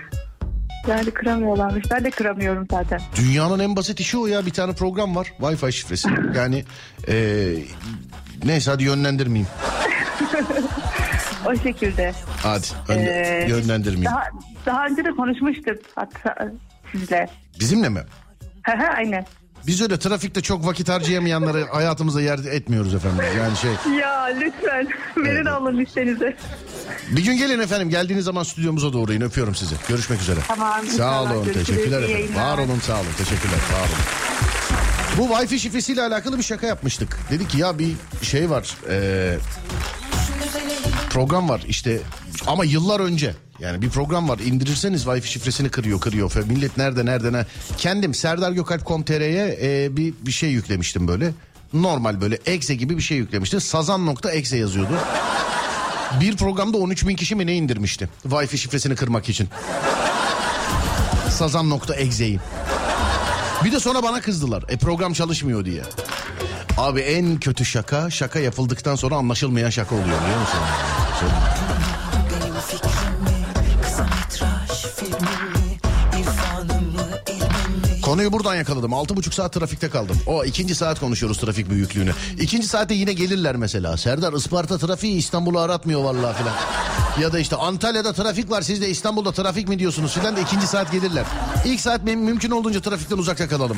[SPEAKER 10] Yani kıramıyorlarmış. Ben de kıramıyorum zaten.
[SPEAKER 3] Dünyanın en basit işi o ya. Bir tane program var. Wi-Fi şifresi. Yani eee neyse hadi yönlendirmeyeyim. *laughs*
[SPEAKER 10] O şekilde.
[SPEAKER 3] Hadi ön-
[SPEAKER 10] Ee,
[SPEAKER 3] yönlendirmeyeyim.
[SPEAKER 10] Daha, daha önce de konuşmuştuk hatta sizle.
[SPEAKER 3] Bizimle mi?
[SPEAKER 10] Aynen.
[SPEAKER 3] Biz öyle trafikte çok vakit harcayamayanları hayatımıza yer etmiyoruz efendim. Yani şey
[SPEAKER 10] Ya lütfen verin alın listenizi.
[SPEAKER 3] bir gün gelin efendim geldiğiniz zaman stüdyomuza doğru in öpüyorum sizi. Görüşmek üzere.
[SPEAKER 10] Tamam,
[SPEAKER 3] Sağ olun
[SPEAKER 10] görüşürüz.
[SPEAKER 3] teşekkürler efendim.
[SPEAKER 10] yayınlar.
[SPEAKER 3] Var olun sağ olun teşekkürler sağ olun. Bu Wi-Fi şifresiyle alakalı bir şaka yapmıştık. Dedik ki ya bir şey var. eee, program var işte ama yıllar önce. Yani bir program var indirirseniz Wi-Fi şifresini kırıyor kırıyor. Millet nerede nerede ne. Kendim serdargökalp.com.tr'ye e, bir, bir şey yüklemiştim böyle. Normal böyle exe gibi bir şey yüklemiştim. Sazan.exe yazıyordu. Bir programda 13 bin kişi mi ne indirmişti? Wi-Fi şifresini kırmak için. Sazan.exe'yi. Bir de sonra bana kızdılar. E program çalışmıyor diye. Abi en kötü şaka şaka yapıldıktan sonra anlaşılmayan şaka oluyor biliyor musun? Konuyu buradan yakaladım. Altı buçuk saat trafikte kaldım. O ikinci saat konuşuyoruz trafik büyüklüğünü. İkinci saatte yine gelirler mesela. Serdar Isparta trafiği İstanbul'u aratmıyor vallahi filan. Ya da işte Antalya'da trafik var siz de İstanbul'da trafik mi diyorsunuz filan da ikinci saat gelirler. İlk saat müm- mümkün olduğunca trafikten uzakta kalalım.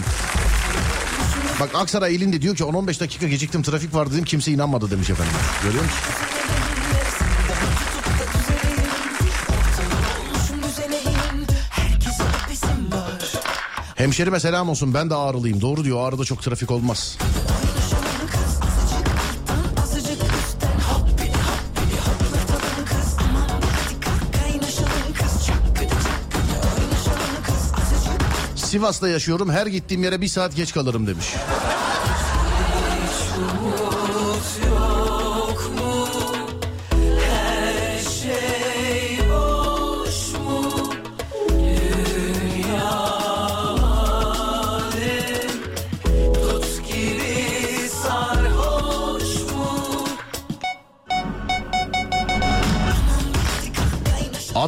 [SPEAKER 3] Bak Aksaray ilinde diyor ki 10-15 dakika geciktim trafik var dedim kimse inanmadı demiş efendim. Görüyor musun? Hemşerime selam olsun ben de ağrılıyım. Doğru diyor ağrıda çok trafik olmaz. Sivas'ta yaşıyorum her gittiğim yere bir saat geç kalırım demiş.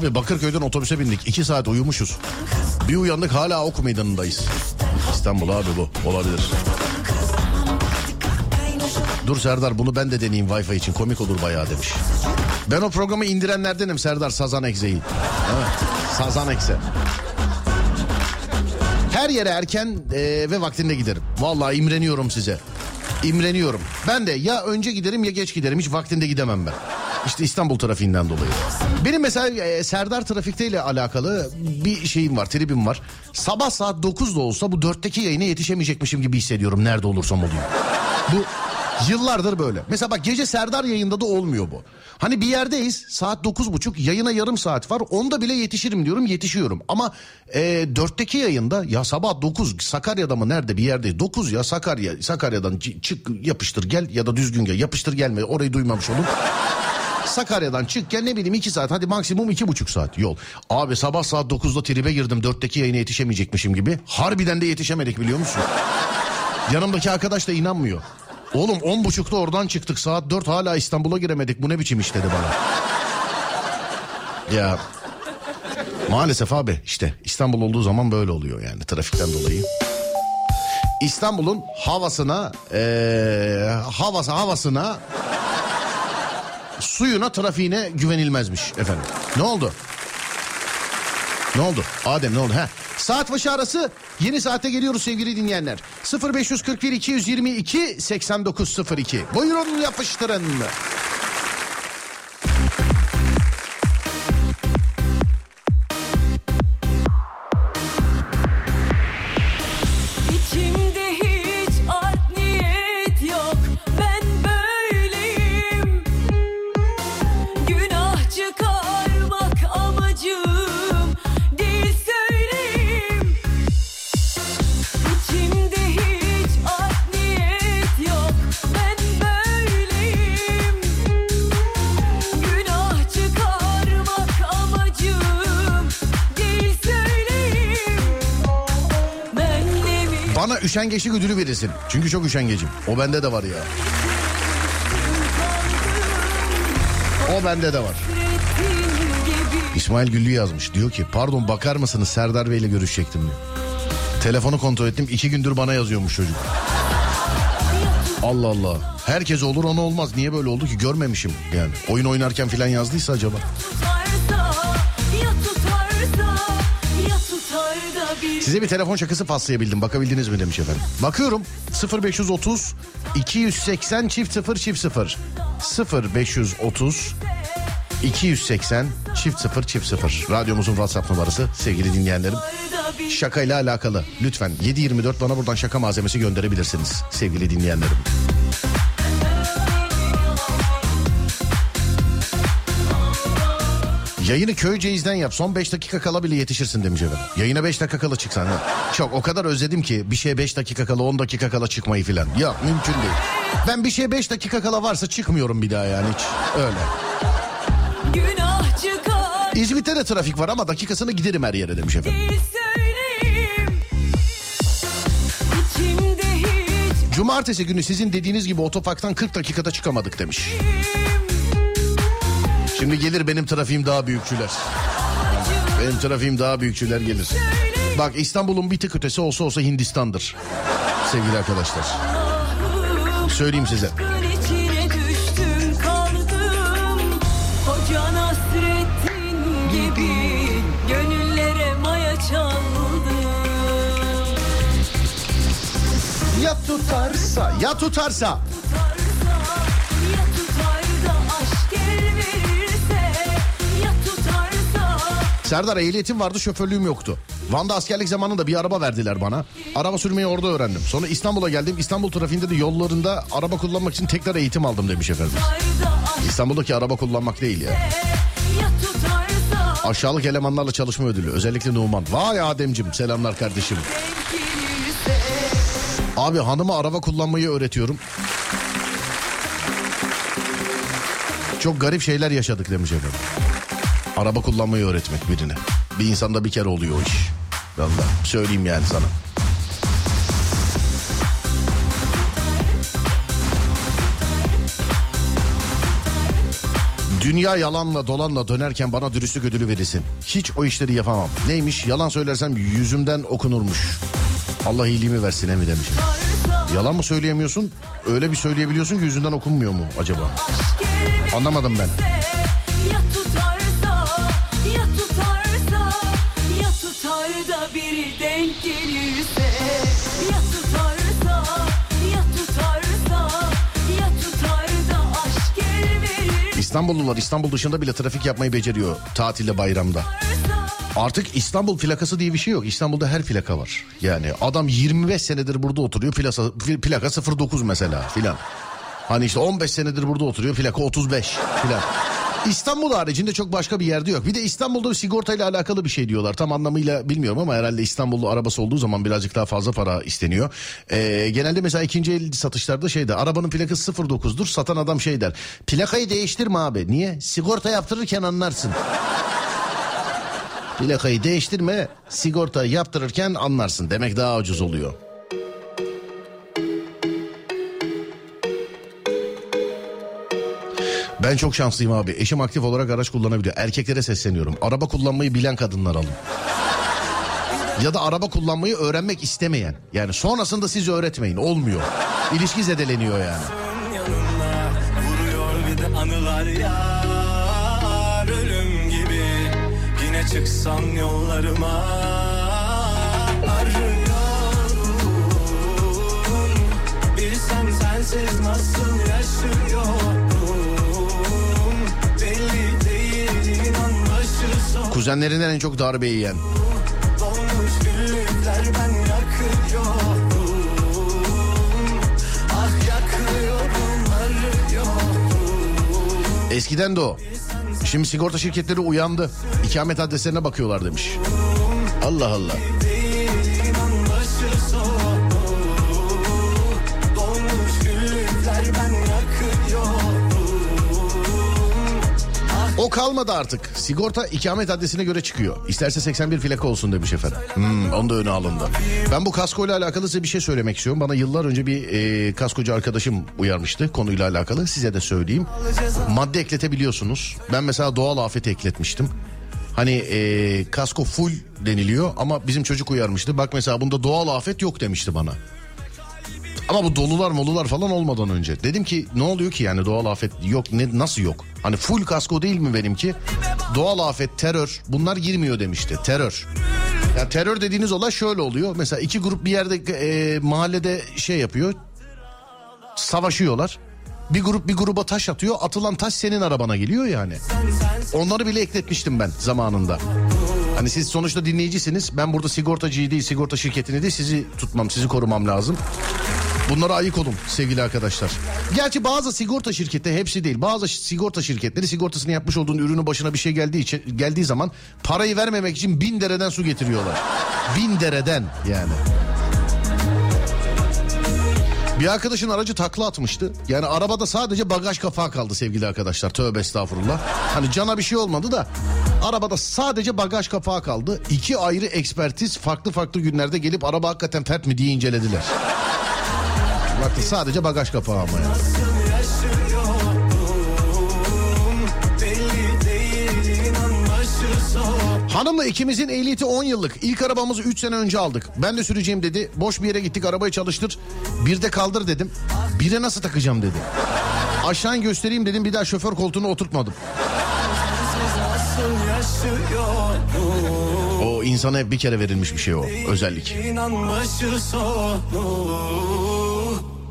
[SPEAKER 3] Abi Bakırköy'den otobüse bindik. iki saat uyumuşuz. Bir uyandık hala ok meydanındayız. İstanbul abi bu. Olabilir. Dur Serdar bunu ben de deneyeyim Wi-Fi için. Komik olur bayağı demiş. Ben o programı indirenlerdenim Serdar Sazan Ekse'yi. Sazan Ekse. Her yere erken e, ve vaktinde giderim. Vallahi imreniyorum size. İmreniyorum. Ben de ya önce giderim ya geç giderim. Hiç vaktinde gidemem ben. İşte İstanbul trafiğinden dolayı. Benim mesela e, Serdar trafikteyle alakalı bir şeyim var, tribim var. Sabah saat 9'da olsa bu 4'teki yayına yetişemeyecekmişim gibi hissediyorum nerede olursam olayım. Bu yıllardır böyle. Mesela bak gece Serdar yayında da olmuyor bu. Hani bir yerdeyiz saat 9.30 yayına yarım saat var. Onda bile yetişirim diyorum yetişiyorum. Ama e, 4'teki yayında ya sabah 9 Sakarya'da mı nerede bir yerdeyiz. 9 ya Sakarya Sakarya'dan çık yapıştır gel ya da düzgün gel yapıştır gelme orayı duymamış olun. Sakarya'dan çık gel ne bileyim 2 saat hadi maksimum iki buçuk saat yol. Abi sabah saat 9'da tribe girdim 4'teki yayına yetişemeyecekmişim gibi. Harbiden de yetişemedik biliyor musun? Yanımdaki arkadaş da inanmıyor. Oğlum on buçukta oradan çıktık saat 4 hala İstanbul'a giremedik bu ne biçim iş dedi bana. ya maalesef abi işte İstanbul olduğu zaman böyle oluyor yani trafikten dolayı. İstanbul'un havasına eee havası havasına suyuna trafiğine güvenilmezmiş efendim. Ne oldu? Ne oldu? Adem ne oldu? Ha. Saat başı arası yeni saate geliyoruz sevgili dinleyenler. 0541 222 8902. Buyurun yapıştırın. Üşengeçlik ödülü verirsin. Çünkü çok üşengecim. O bende de var ya. O bende de var. İsmail Güllü yazmış. Diyor ki pardon bakar mısınız Serdar Bey ile görüşecektim diyor. Telefonu kontrol ettim. iki gündür bana yazıyormuş çocuk. Allah Allah. Herkes olur ona olmaz. Niye böyle oldu ki görmemişim yani. Oyun oynarken filan yazdıysa acaba. Size bir telefon şakası paslayabildim. Bakabildiniz mi demiş efendim. Bakıyorum 0530 280 çift 0 çift 0 0530 280 çift 0 çift 0 Radyomuzun WhatsApp numarası sevgili dinleyenlerim. Şakayla alakalı lütfen 724 bana buradan şaka malzemesi gönderebilirsiniz sevgili dinleyenlerim. Yayını Köyceğiz'den yap. Son 5 dakika kala bile yetişirsin demiş efendim. Yayına 5 dakika kala çıksan. Ha. Çok o kadar özledim ki bir şeye 5 dakika kala 10 dakika kala çıkmayı filan. Yok mümkün değil. Ben bir şeye 5 dakika kala varsa çıkmıyorum bir daha yani hiç. Öyle. İzmit'te de trafik var ama dakikasını giderim her yere demiş efendim. Cumartesi günü sizin dediğiniz gibi otoparktan 40 dakikada çıkamadık demiş. Şimdi gelir benim trafiğim daha büyükçüler. Benim trafiğim daha büyükçüler gelir. Bak İstanbul'un bir tık ötesi olsa olsa Hindistan'dır. Sevgili arkadaşlar. Söyleyeyim size. Ya tutarsa, ya tutarsa. Serdar ehliyetim vardı şoförlüğüm yoktu. Van'da askerlik zamanında bir araba verdiler bana. Araba sürmeyi orada öğrendim. Sonra İstanbul'a geldim. İstanbul trafiğinde de yollarında araba kullanmak için tekrar eğitim aldım demiş efendim. İstanbul'daki araba kullanmak değil ya. Aşağılık elemanlarla çalışma ödülü. Özellikle Numan. Vay Ademcim selamlar kardeşim. Abi hanıma araba kullanmayı öğretiyorum. Çok garip şeyler yaşadık demiş efendim. Araba kullanmayı öğretmek birine. Bir insanda bir kere oluyor o iş. Vallahi söyleyeyim yani sana. Dünya yalanla dolanla dönerken bana dürüstlük ödülü verirsin. Hiç o işleri yapamam. Neymiş yalan söylersem yüzümden okunurmuş. Allah iyiliğimi versin emi demiş. Yalan mı söyleyemiyorsun? Öyle bir söyleyebiliyorsun ki yüzünden okunmuyor mu acaba? Anlamadım ben. İstanbullular İstanbul dışında bile trafik yapmayı beceriyor tatilde bayramda. Artık İstanbul plakası diye bir şey yok. İstanbul'da her plaka var. Yani adam 25 senedir burada oturuyor. Plaka, plaka 09 mesela filan. Hani işte 15 senedir burada oturuyor. Plaka 35 filan. İstanbul haricinde çok başka bir yerde yok. Bir de İstanbul'da bir sigortayla alakalı bir şey diyorlar. Tam anlamıyla bilmiyorum ama herhalde İstanbullu arabası olduğu zaman birazcık daha fazla para isteniyor. Ee, genelde mesela ikinci el satışlarda şeyde arabanın plakası 09'dur. Satan adam şey der. Plakayı değiştirme abi. Niye? Sigorta yaptırırken anlarsın. *laughs* Plakayı değiştirme, sigorta yaptırırken anlarsın. Demek daha ucuz oluyor. Ben çok şanslıyım abi. Eşim aktif olarak araç kullanabiliyor. Erkeklere sesleniyorum. Araba kullanmayı bilen kadınlar alın. Ya da araba kullanmayı öğrenmek istemeyen. Yani sonrasında siz öğretmeyin. Olmuyor. İlişki zedeleniyor yani.
[SPEAKER 7] çıksam yollarıma Arıyorum Bilsem sensiz nasıl yaşıyorum
[SPEAKER 3] Kuzenlerinden en çok darbe yiyen. Eskiden de o. Şimdi sigorta şirketleri uyandı. İkamet adreslerine bakıyorlar demiş. Allah Allah. O kalmadı artık. Sigorta ikamet adresine göre çıkıyor. İsterse 81 plaka olsun demiş efendim. Hmm, onu da öne alındı. Ben bu kaskoyla alakalı size bir şey söylemek istiyorum. Bana yıllar önce bir e, kaskocu arkadaşım uyarmıştı konuyla alakalı. Size de söyleyeyim. Madde ekletebiliyorsunuz. Ben mesela doğal afet ekletmiştim. Hani e, kasko full deniliyor ama bizim çocuk uyarmıştı. Bak mesela bunda doğal afet yok demişti bana. Ama bu dolular molular falan olmadan önce. Dedim ki ne oluyor ki yani doğal afet yok ne nasıl yok? Hani full kasko değil mi benimki? Doğal afet, terör bunlar girmiyor demişti. Terör. Ya terör dediğiniz olay şöyle oluyor. Mesela iki grup bir yerde e, mahallede şey yapıyor. Savaşıyorlar. Bir grup bir gruba taş atıyor. Atılan taş senin arabana geliyor yani. Onları bile ekletmiştim ben zamanında. Hani siz sonuçta dinleyicisiniz. Ben burada sigortacıyı değil, sigorta şirketini değil sizi tutmam, sizi korumam lazım. Bunlara ayık olun sevgili arkadaşlar. Gerçi bazı sigorta şirketi hepsi değil. Bazı sigorta şirketleri sigortasını yapmış olduğun ürünün başına bir şey geldiği için geldiği zaman parayı vermemek için bin dereden su getiriyorlar. Bin dereden yani. Bir arkadaşın aracı takla atmıştı. Yani arabada sadece bagaj kapağı kaldı sevgili arkadaşlar. Tövbe estağfurullah. Hani cana bir şey olmadı da arabada sadece bagaj kapağı kaldı. İki ayrı ekspertiz farklı farklı günlerde gelip araba hakikaten fert mi diye incelediler. Baktı sadece bagaj kapağı ama
[SPEAKER 7] son
[SPEAKER 3] Hanımla ikimizin ehliyeti 10 yıllık. İlk arabamızı 3 sene önce aldık. Ben de süreceğim dedi. Boş bir yere gittik arabayı çalıştır. Bir de kaldır dedim. Bire nasıl takacağım dedi. Aşağı göstereyim dedim. Bir daha şoför koltuğuna oturtmadım. O insana hep bir kere verilmiş bir şey o. Özellik.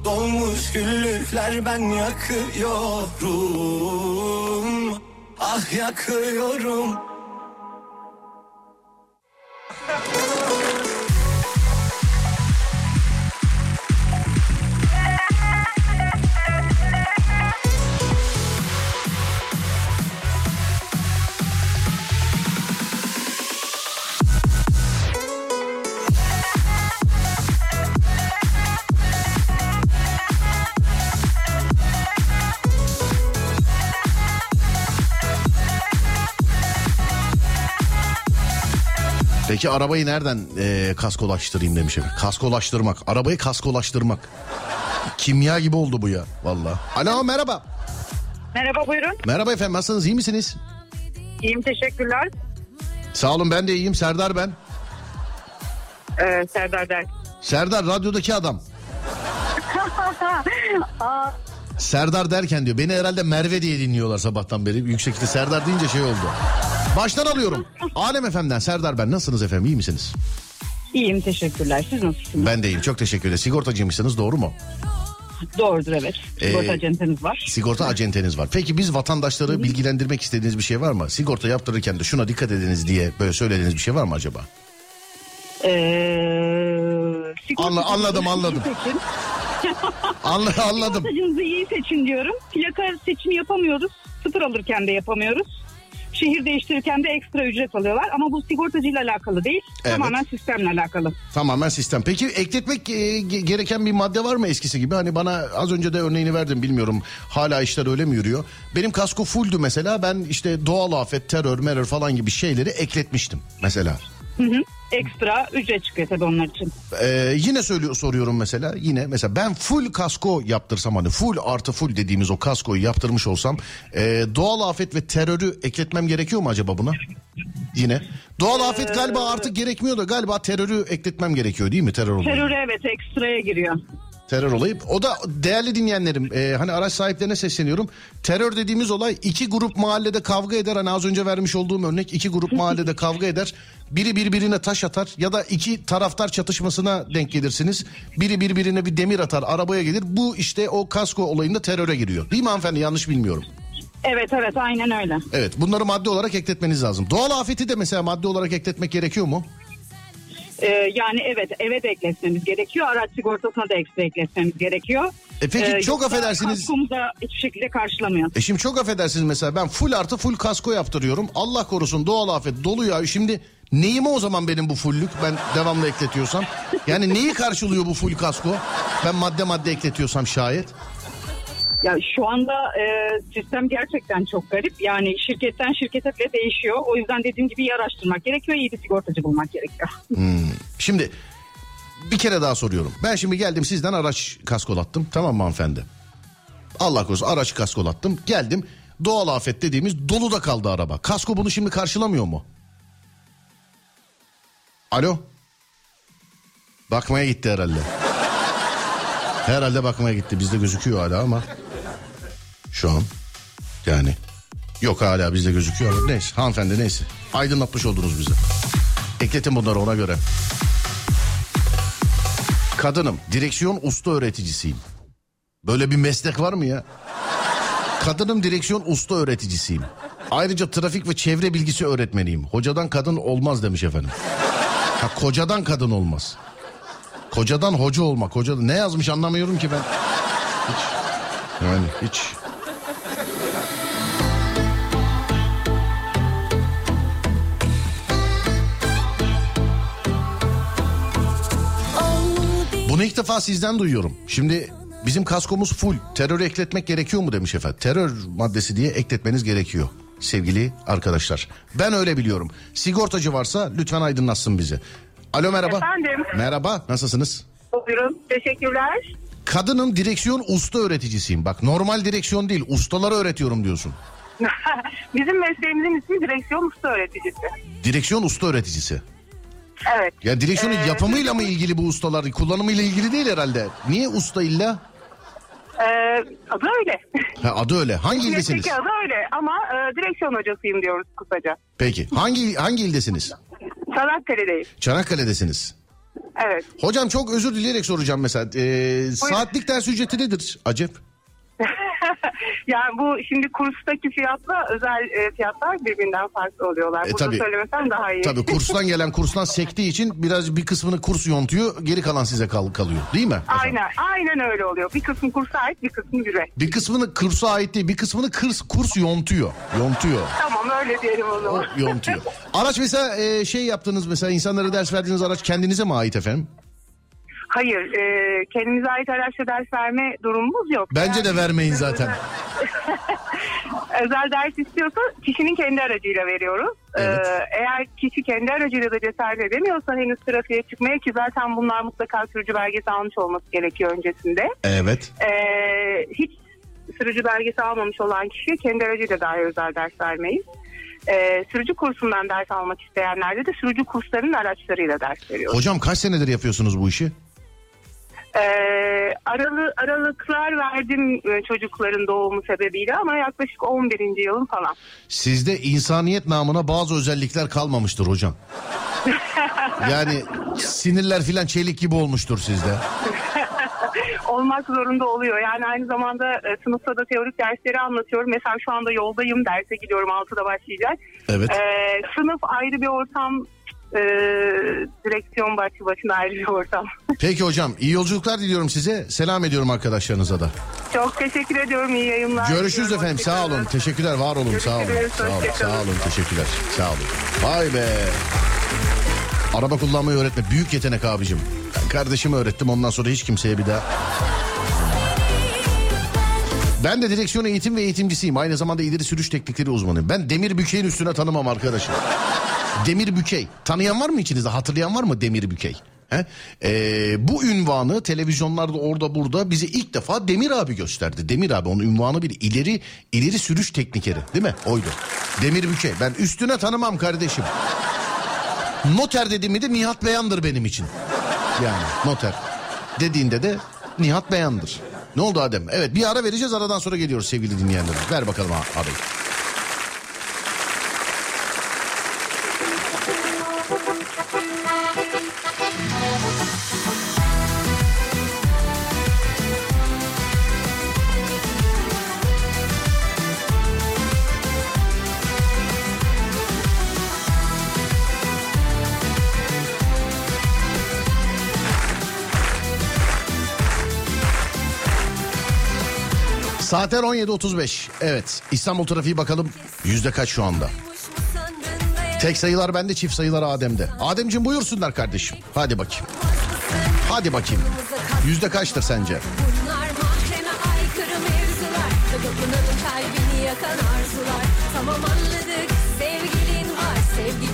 [SPEAKER 7] Dolmuş güllükler ben yakıyorum. Ah yakıyorum
[SPEAKER 3] Peki arabayı nereden e, kaskolaştırayım demiş efendim. Kaskolaştırmak. Arabayı kaskolaştırmak. Kimya gibi oldu bu ya. Valla. Alo merhaba.
[SPEAKER 11] Merhaba buyurun.
[SPEAKER 3] Merhaba efendim nasılsınız iyi misiniz?
[SPEAKER 11] İyiyim teşekkürler.
[SPEAKER 3] Sağ olun ben de iyiyim. Serdar ben.
[SPEAKER 11] Ee, Serdar Der.
[SPEAKER 3] Serdar radyodaki adam. *laughs*
[SPEAKER 11] Aa,
[SPEAKER 3] Serdar derken diyor. Beni herhalde Merve diye dinliyorlar sabahtan beri. Yüksekte Serdar deyince şey oldu. Baştan alıyorum. Alem FM'den Serdar ben. Nasılsınız efendim iyi misiniz?
[SPEAKER 11] iyiyim teşekkürler. Siz nasılsınız?
[SPEAKER 3] Ben de iyiyim çok teşekkür ederim. Sigortacıymışsınız doğru mu?
[SPEAKER 11] Doğrudur evet. Sigorta
[SPEAKER 3] Ee,
[SPEAKER 11] acenteniz var.
[SPEAKER 3] Sigorta acenteniz var. Peki biz vatandaşları bilgilendirmek istediğiniz bir şey var mı? Sigorta yaptırırken de şuna dikkat ediniz diye böyle söylediğiniz bir şey var mı acaba?
[SPEAKER 11] Ee, sigorta-
[SPEAKER 3] Anla- anladım, anladım. *laughs* Anla, anladım.
[SPEAKER 11] Sigortacınızı iyi seçin diyorum. Plaka seçimi yapamıyoruz. Sıfır alırken de yapamıyoruz. Şehir değiştirirken de ekstra ücret alıyorlar. Ama bu sigortacıyla alakalı değil.
[SPEAKER 3] Evet.
[SPEAKER 11] Tamamen sistemle alakalı.
[SPEAKER 3] Tamamen sistem. Peki ekletmek e, ge- gereken bir madde var mı eskisi gibi? Hani bana az önce de örneğini verdim bilmiyorum. Hala işler öyle mi yürüyor? Benim kasko fulldü mesela. Ben işte doğal afet, terör, merör falan gibi şeyleri ekletmiştim mesela.
[SPEAKER 11] Hı hı. Ekstra ücret çıkıyor tabii onlar için.
[SPEAKER 3] Ee, yine söylüyor soruyorum mesela yine mesela ben full kasko yaptırsam hani full artı full dediğimiz o kaskoyu yaptırmış olsam e, doğal afet ve terörü ekletmem gerekiyor mu acaba buna? Yine doğal afet galiba artık gerekmiyor da galiba terörü ekletmem gerekiyor değil mi terör olayı?
[SPEAKER 11] Terör evet ekstraya giriyor.
[SPEAKER 3] Terör olayı. O da değerli dinleyenlerim e, hani araç sahiplerine sesleniyorum. Terör dediğimiz olay iki grup mahallede kavga eder. Hani az önce vermiş olduğum örnek iki grup mahallede kavga eder. Biri birbirine taş atar ya da iki taraftar çatışmasına denk gelirsiniz. Biri birbirine bir demir atar arabaya gelir. Bu işte o kasko olayında teröre giriyor. Değil mi hanımefendi yanlış bilmiyorum.
[SPEAKER 11] Evet evet aynen öyle.
[SPEAKER 3] Evet bunları madde olarak ekletmeniz lazım. Doğal afeti de mesela madde olarak ekletmek gerekiyor mu?
[SPEAKER 11] Ee, yani evet eve de ekletmemiz gerekiyor. Araç sigortasına da ekstra ekletmemiz gerekiyor.
[SPEAKER 3] E peki
[SPEAKER 11] Ee,
[SPEAKER 3] çok affedersiniz.
[SPEAKER 11] Kaskomu da hiçbir şekilde karşılamıyor.
[SPEAKER 3] E şimdi çok affedersiniz mesela ben full artı full kasko yaptırıyorum. Allah korusun doğal afet dolu ya. Şimdi neyime o zaman benim bu fullük ben devamlı ekletiyorsam? Yani neyi karşılıyor bu full kasko? Ben madde madde ekletiyorsam şayet.
[SPEAKER 11] Ya şu anda e, sistem gerçekten çok garip. Yani şirketten şirkete bile değişiyor. O yüzden dediğim gibi iyi araştırmak gerekiyor. iyi bir sigortacı bulmak gerekiyor.
[SPEAKER 3] Şimdi bir kere daha soruyorum. Ben şimdi geldim sizden araç kaskolattım tamam mı hanımefendi? Allah korusun araç kaskolattım geldim. Doğal afet dediğimiz doluda kaldı araba. Kasko bunu şimdi karşılamıyor mu? Alo? Bakmaya gitti herhalde. Herhalde bakmaya gitti. Bizde gözüküyor hala ama. Şu an. Yani. Yok hala bizde gözüküyor. ama Neyse hanımefendi neyse. Aydınlatmış oldunuz bize. Ekletin bunları ona göre. Kadınım. Direksiyon usta öğreticisiyim. Böyle bir meslek var mı ya? Kadınım direksiyon usta öğreticisiyim. Ayrıca trafik ve çevre bilgisi öğretmeniyim. Hocadan kadın olmaz demiş efendim. Ha, kocadan kadın olmaz. Kocadan hoca olmak. Kocadan ne yazmış anlamıyorum ki ben. Hiç. Yani hiç. Bunu ilk defa sizden duyuyorum. Şimdi bizim kaskomuz full. Terör ekletmek gerekiyor mu demiş efendim. Terör maddesi diye ekletmeniz gerekiyor sevgili arkadaşlar. Ben öyle biliyorum. Sigortacı varsa lütfen aydınlatsın bizi. Alo merhaba.
[SPEAKER 12] Efendim?
[SPEAKER 3] Merhaba nasılsınız?
[SPEAKER 12] Buyurun. Teşekkürler.
[SPEAKER 3] Kadınım direksiyon usta öğreticisiyim. Bak normal direksiyon değil ustalara öğretiyorum diyorsun. *laughs*
[SPEAKER 12] Bizim mesleğimizin ismi direksiyon usta öğreticisi.
[SPEAKER 3] Direksiyon usta öğreticisi.
[SPEAKER 12] Evet.
[SPEAKER 3] Ya direksiyonun
[SPEAKER 12] Ee,
[SPEAKER 3] yapımıyla mı ilgili bu ustalar? Kullanımıyla ilgili değil herhalde. Niye usta illa?
[SPEAKER 12] Ee, adı öyle.
[SPEAKER 3] Ha, adı öyle. Hangi ildesiniz?
[SPEAKER 12] Mesleki adı öyle ama e, direksiyon hocasıyım diyoruz kısaca.
[SPEAKER 3] Peki. Hangi hangi ildesiniz?
[SPEAKER 12] Çanakkale'deyiz.
[SPEAKER 3] Çanakkale'desiniz.
[SPEAKER 12] Evet.
[SPEAKER 3] Hocam çok özür dileyerek soracağım mesela. Ee, saatlik ders ücreti nedir Acep? *laughs*
[SPEAKER 12] yani bu şimdi kurstaki fiyatla özel e, fiyatlar birbirinden farklı oluyorlar.
[SPEAKER 3] E,
[SPEAKER 12] Burada
[SPEAKER 3] tabii.
[SPEAKER 12] söylemesem daha iyi.
[SPEAKER 3] Tabii kurstan *laughs* gelen kurstan sektiği için biraz bir kısmını kurs yontuyor. Geri kalan size kal kalıyor değil mi?
[SPEAKER 12] Aynen, aynen öyle oluyor. Bir kısmı kursa ait, bir kısmı ücret.
[SPEAKER 3] Bir kısmını kursa ait değil bir kısmını kurs, kurs yontuyor. Yontuyor.
[SPEAKER 12] Tamam öyle diyelim o zaman.
[SPEAKER 3] Yontuyor. Araç mesela e, şey yaptınız mesela insanlara ders verdiğiniz araç kendinize mi ait efendim?
[SPEAKER 12] Hayır, e, kendimize ait araçla ders verme durumumuz yok.
[SPEAKER 3] Bence de vermeyin zaten. *laughs*
[SPEAKER 12] özel ders istiyorsa kişinin kendi aracıyla veriyoruz.
[SPEAKER 3] Evet.
[SPEAKER 12] Ee, eğer kişi kendi aracıyla da cesaret edemiyorsa henüz trafiğe çıkmaya ki zaten bunlar mutlaka sürücü belgesi almış olması gerekiyor öncesinde.
[SPEAKER 3] Evet.
[SPEAKER 12] Ee, hiç sürücü belgesi almamış olan kişi kendi aracıyla dahi özel ders vermeyiz. Ee, sürücü kursundan ders almak isteyenlerde de sürücü kurslarının araçlarıyla ders veriyoruz.
[SPEAKER 3] Hocam kaç senedir yapıyorsunuz bu işi?
[SPEAKER 12] Ee, aralı, aralıklar verdim e, çocukların doğumu sebebiyle ama yaklaşık 11. yılım falan.
[SPEAKER 3] Sizde insaniyet namına bazı özellikler kalmamıştır hocam. *laughs* Yani sinirler filan çelik gibi olmuştur sizde. *laughs*
[SPEAKER 12] olmak zorunda oluyor. Yani aynı zamanda e, sınıfta da teorik dersleri anlatıyorum. Mesela şu anda yoldayım derse gidiyorum 6'da başlayacak.
[SPEAKER 3] Evet.
[SPEAKER 12] E, sınıf ayrı bir ortam. E, direksiyon başlı başına ayrı bir ortam. *laughs*
[SPEAKER 3] Peki hocam iyi yolculuklar diliyorum size. Selam ediyorum arkadaşlarınıza da.
[SPEAKER 12] Çok teşekkür ediyorum. İyi yayınlar.
[SPEAKER 3] Görüşürüz
[SPEAKER 12] diliyorum.
[SPEAKER 3] efendim sağ olun. Teşekkürler var olun sağ olun. Sağ olun, sağ olun teşekkürler. Sağ olun. Vay be. Araba kullanmayı öğretme büyük yetenek abicim. Ben kardeşime öğrettim ondan sonra hiç kimseye bir daha. Ben de direksiyon eğitim ve eğitimcisiyim. Aynı zamanda ileri sürüş teknikleri uzmanıyım. Ben demir bükeyin üstüne tanımam arkadaşım. Demir Bükey. Tanıyan var mı içinizde? Hatırlayan var mı Demir Bükey? He? Ee, bu ünvanı televizyonlarda orada burada bize ilk defa Demir abi gösterdi. Demir abi onun ünvanı bir ileri ileri sürüş teknikeri değil mi? Oydu. Demir Bükey. Ben üstüne tanımam kardeşim. Noter dediğimi de Nihat Beyan'dır benim için. Yani noter. Dediğinde de Nihat Beyan'dır. Ne oldu Adem? Evet bir ara vereceğiz aradan sonra geliyoruz sevgili dinleyenler. Ver bakalım abi. Saatler 17.35. Evet İstanbul trafiği bakalım yüzde kaç şu anda? Tek sayılar bende çift sayılar Adem'de. Ademciğim buyursunlar kardeşim. Hadi bakayım. Hadi bakayım. Yüzde kaçtır sence?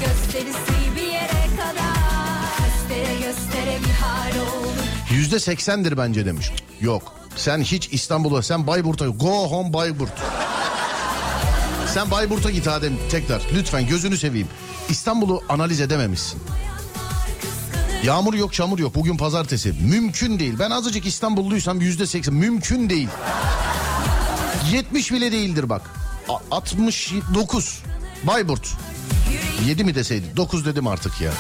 [SPEAKER 4] Gösterisi bir yere kadar Göstere göstere bir hal olur
[SPEAKER 3] Yüzde seksendir bence demiş. Yok. Sen hiç İstanbul'a sen Bayburt'a go home Bayburt. Sen Bayburt'a git Adem tekrar lütfen gözünü seveyim. İstanbul'u analiz edememişsin. Yağmur yok çamur yok bugün pazartesi. Mümkün değil. Ben azıcık İstanbulluysam yüzde seksen mümkün değil. 70 bile değildir bak. A- 69. Bayburt. 7 mi deseydi? 9 dedim artık ya.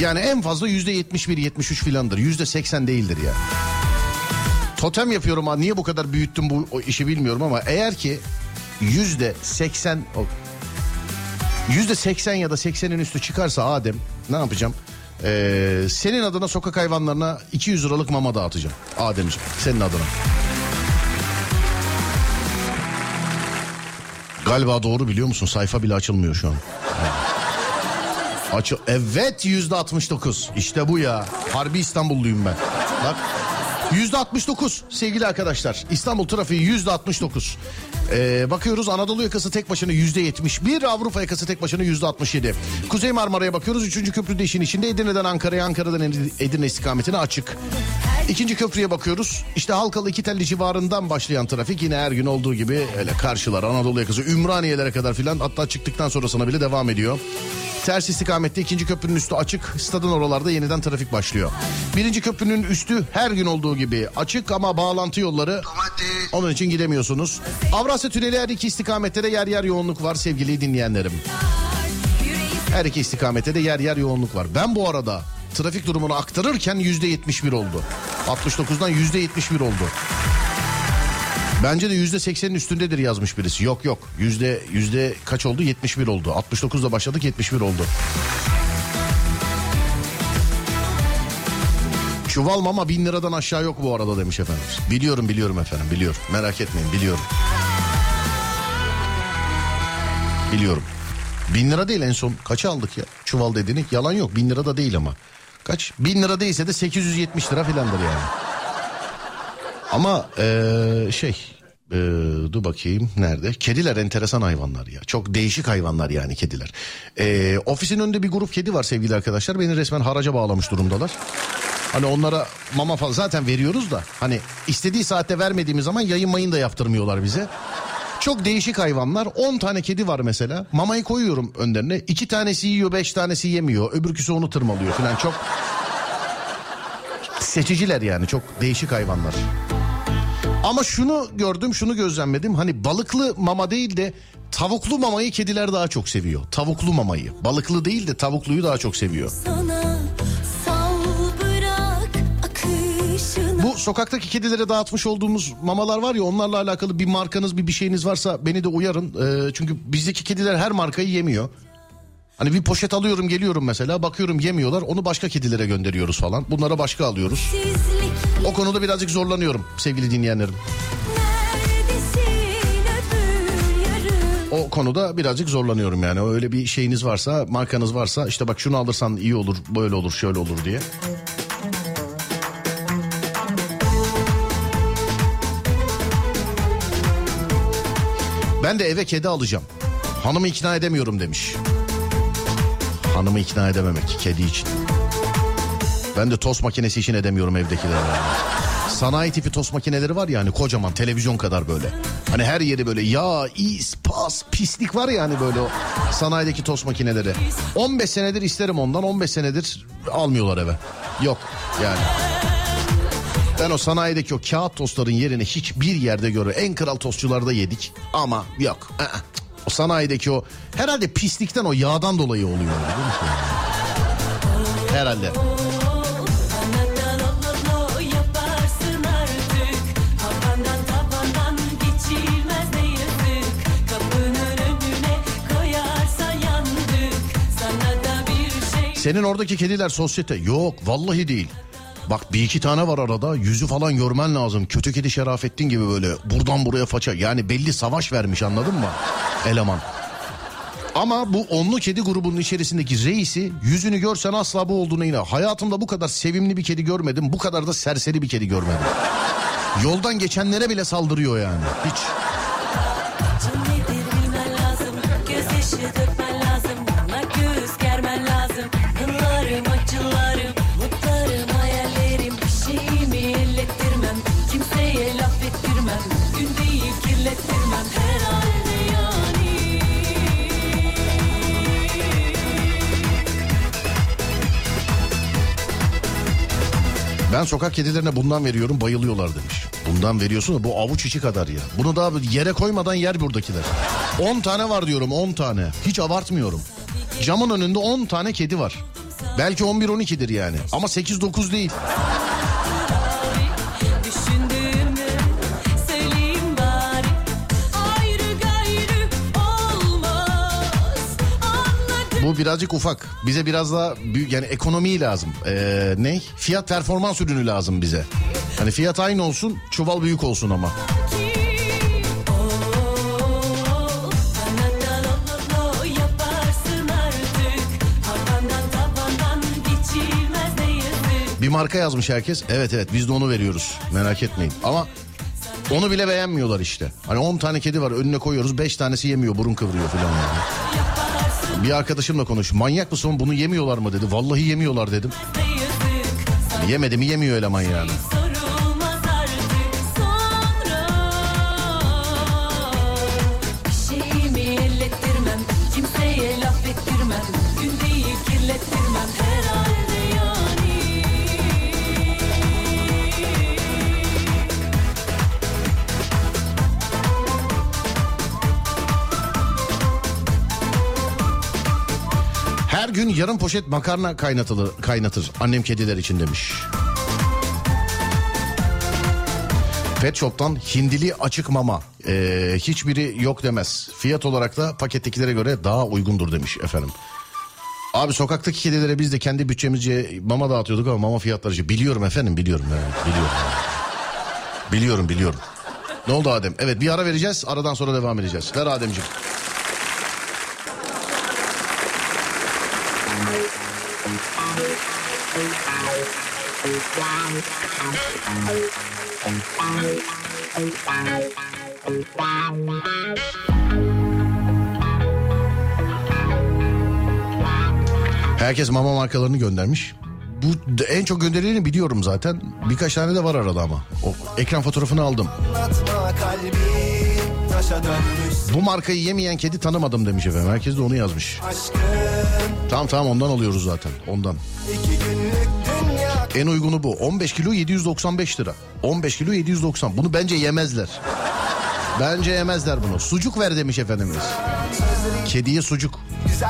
[SPEAKER 3] Yani en fazla yüzde 71 73 filandır. Yüzde 80 değildir ya. Totem yapıyorum ha niye bu kadar büyüttüm bu işi bilmiyorum ama eğer ki yüzde 80 o- yüzde 80 ya da 80'in üstü çıkarsa Adem ne yapacağım? Ee, senin adına sokak hayvanlarına 200 liralık mama dağıtacağım Ademciğim senin adına. Galiba doğru biliyor musun? Sayfa bile açılmıyor şu an. Açı evet yüzde 69. İşte bu ya. Harbi İstanbulluyum ben. Bak yüzde 69 sevgili arkadaşlar. İstanbul trafiği yüzde 69. Ee, bakıyoruz Anadolu yakası tek başına yüzde 71. Avrupa yakası tek başına yüzde 67. Kuzey Marmara'ya bakıyoruz. Üçüncü köprüde işin içinde Edirne'den Ankara'ya, Ankara'dan Edirne istikametine açık. İkinci köprüye bakıyoruz. İşte Halkalı iki telli civarından başlayan trafik yine her gün olduğu gibi öyle karşılar Anadolu yakası Ümraniye'lere kadar filan hatta çıktıktan sonrasına bile devam ediyor. Ters istikamette ikinci köprünün üstü açık. Stadın oralarda yeniden trafik başlıyor. Birinci köprünün üstü her gün olduğu gibi açık ama bağlantı yolları onun için gidemiyorsunuz. Avrasya Tüneli her iki istikamette de yer yer yoğunluk var sevgili dinleyenlerim. Her iki istikamette de yer yer yoğunluk var. Ben bu arada trafik durumunu aktarırken yüzde 71 oldu. 69'dan yüzde 71 oldu. Bence de yüzde 80'in üstündedir yazmış birisi. Yok yok yüzde yüzde kaç oldu? 71 oldu. 69'da başladık 71 oldu. Çuval mama bin liradan aşağı yok bu arada demiş efendim. Biliyorum biliyorum efendim biliyorum. Merak etmeyin biliyorum. Biliyorum. Bin lira değil en son kaça aldık ya? Çuval dediğini yalan yok bin lira da değil ama. Kaç? Bin lira değilse de 870 lira filandır yani. Ama eee, şey eee, dur bakayım nerede? Kediler enteresan hayvanlar ya. Çok değişik hayvanlar yani kediler. Eee, ofisin önünde bir grup kedi var sevgili arkadaşlar. Beni resmen haraca bağlamış durumdalar. Hani onlara mama falan zaten veriyoruz da hani istediği saatte vermediğimiz zaman yayın mayın da yaptırmıyorlar bize. Çok değişik hayvanlar. 10 tane kedi var mesela. Mamayı koyuyorum önlerine. 2 tanesi yiyor, 5 tanesi yemiyor. Öbürküsü onu tırmalıyor falan. Çok seçiciler yani. Çok değişik hayvanlar. Ama şunu gördüm, şunu gözlemledim. Hani balıklı mama değil de tavuklu mamayı kediler daha çok seviyor. Tavuklu mamayı. Balıklı değil de tavukluyu daha çok seviyor.
[SPEAKER 4] Sana
[SPEAKER 3] Bu sokaktaki kedilere dağıtmış olduğumuz mamalar var ya onlarla alakalı bir markanız bir bir şeyiniz varsa beni de uyarın. Ee, çünkü bizdeki kediler her markayı yemiyor. Hani bir poşet alıyorum geliyorum mesela bakıyorum yemiyorlar onu başka kedilere gönderiyoruz falan. Bunlara başka alıyoruz. O konuda birazcık zorlanıyorum sevgili dinleyenlerim. O konuda birazcık zorlanıyorum yani. Öyle bir şeyiniz varsa, markanız varsa işte bak şunu alırsan iyi olur, böyle olur, şöyle olur diye. Ben de eve kedi alacağım. Hanımı ikna edemiyorum demiş. Hanımı ikna edememek kedi için. Ben de tost makinesi için edemiyorum evdekileri. Sanayi tipi tost makineleri var ya hani kocaman televizyon kadar böyle. Hani her yeri böyle yağ, is, pas, pislik var ya hani böyle o sanayideki tost makineleri. 15 senedir isterim ondan 15 senedir almıyorlar eve. Yok yani. Ben o sanayideki o kağıt tostların yerini hiçbir yerde görüyorum. En kral tostçularda yedik ama yok. O sanayideki o herhalde pislikten o yağdan dolayı oluyor. Herhalde. Senin oradaki kediler sosyete. Yok vallahi değil. Bak bir iki tane var arada yüzü falan görmen lazım. Kötü kedi Şerafettin gibi böyle buradan buraya faça. Yani belli savaş vermiş anladın mı? Eleman. Ama bu onlu kedi grubunun içerisindeki reisi yüzünü görsen asla bu olduğuna inan. Hayatımda bu kadar sevimli bir kedi görmedim. Bu kadar da serseri bir kedi görmedim. Yoldan geçenlere bile saldırıyor yani. Hiç. Ben sokak kedilerine bundan veriyorum bayılıyorlar demiş. Bundan veriyorsun da bu avuç içi kadar ya. Bunu daha yere koymadan yer buradakiler. 10 tane var diyorum 10 tane. Hiç abartmıyorum. Camın önünde 10 tane kedi var. Belki 11-12'dir yani. Ama 8-9 değil. Birazcık ufak. Bize biraz daha büyük yani ekonomi lazım. Ee, ne? Fiyat performans ürünü lazım bize. Hani fiyat aynı olsun çuval büyük olsun ama. Bir marka yazmış herkes. Evet evet biz de onu veriyoruz. Merak etmeyin. Ama onu bile beğenmiyorlar işte. Hani 10 tane kedi var önüne koyuyoruz 5 tanesi yemiyor burun kıvırıyor falan yani. Bir arkadaşımla konuş. Manyak mısın bunu yemiyorlar mı dedi. Vallahi yemiyorlar dedim. Yemedi mi yemiyor eleman yani. Yarım poşet makarna kaynatılır, kaynatır annem kediler için demiş. Pet Shop'tan hindili açık mama. Ee, hiçbiri yok demez. Fiyat olarak da pakettekilere göre daha uygundur demiş efendim. Abi sokaktaki kedilere biz de kendi bütçemizce mama dağıtıyorduk ama mama fiyatları işte. Biliyorum efendim biliyorum. Evet, biliyorum. Biliyorum biliyorum. Ne oldu Adem? Evet bir ara vereceğiz. Aradan sonra devam edeceğiz. Ver Ademciğim. Herkes mama markalarını göndermiş. Bu en çok gönderileni biliyorum zaten. Birkaç tane de var arada ama. O ekran fotoğrafını aldım.
[SPEAKER 7] Anlatma kalbim
[SPEAKER 3] Bu markayı yemeyen kedi tanımadım demiş efendim. Herkes de onu yazmış.
[SPEAKER 7] aşkım
[SPEAKER 3] Tamam tamam ondan alıyoruz zaten. Ondan. En uygunu bu. 15 kilo 795 lira. 15 kilo 790. Bunu bence yemezler. Bence yemezler bunu. Sucuk ver demiş efendimiz. Kediye sucuk.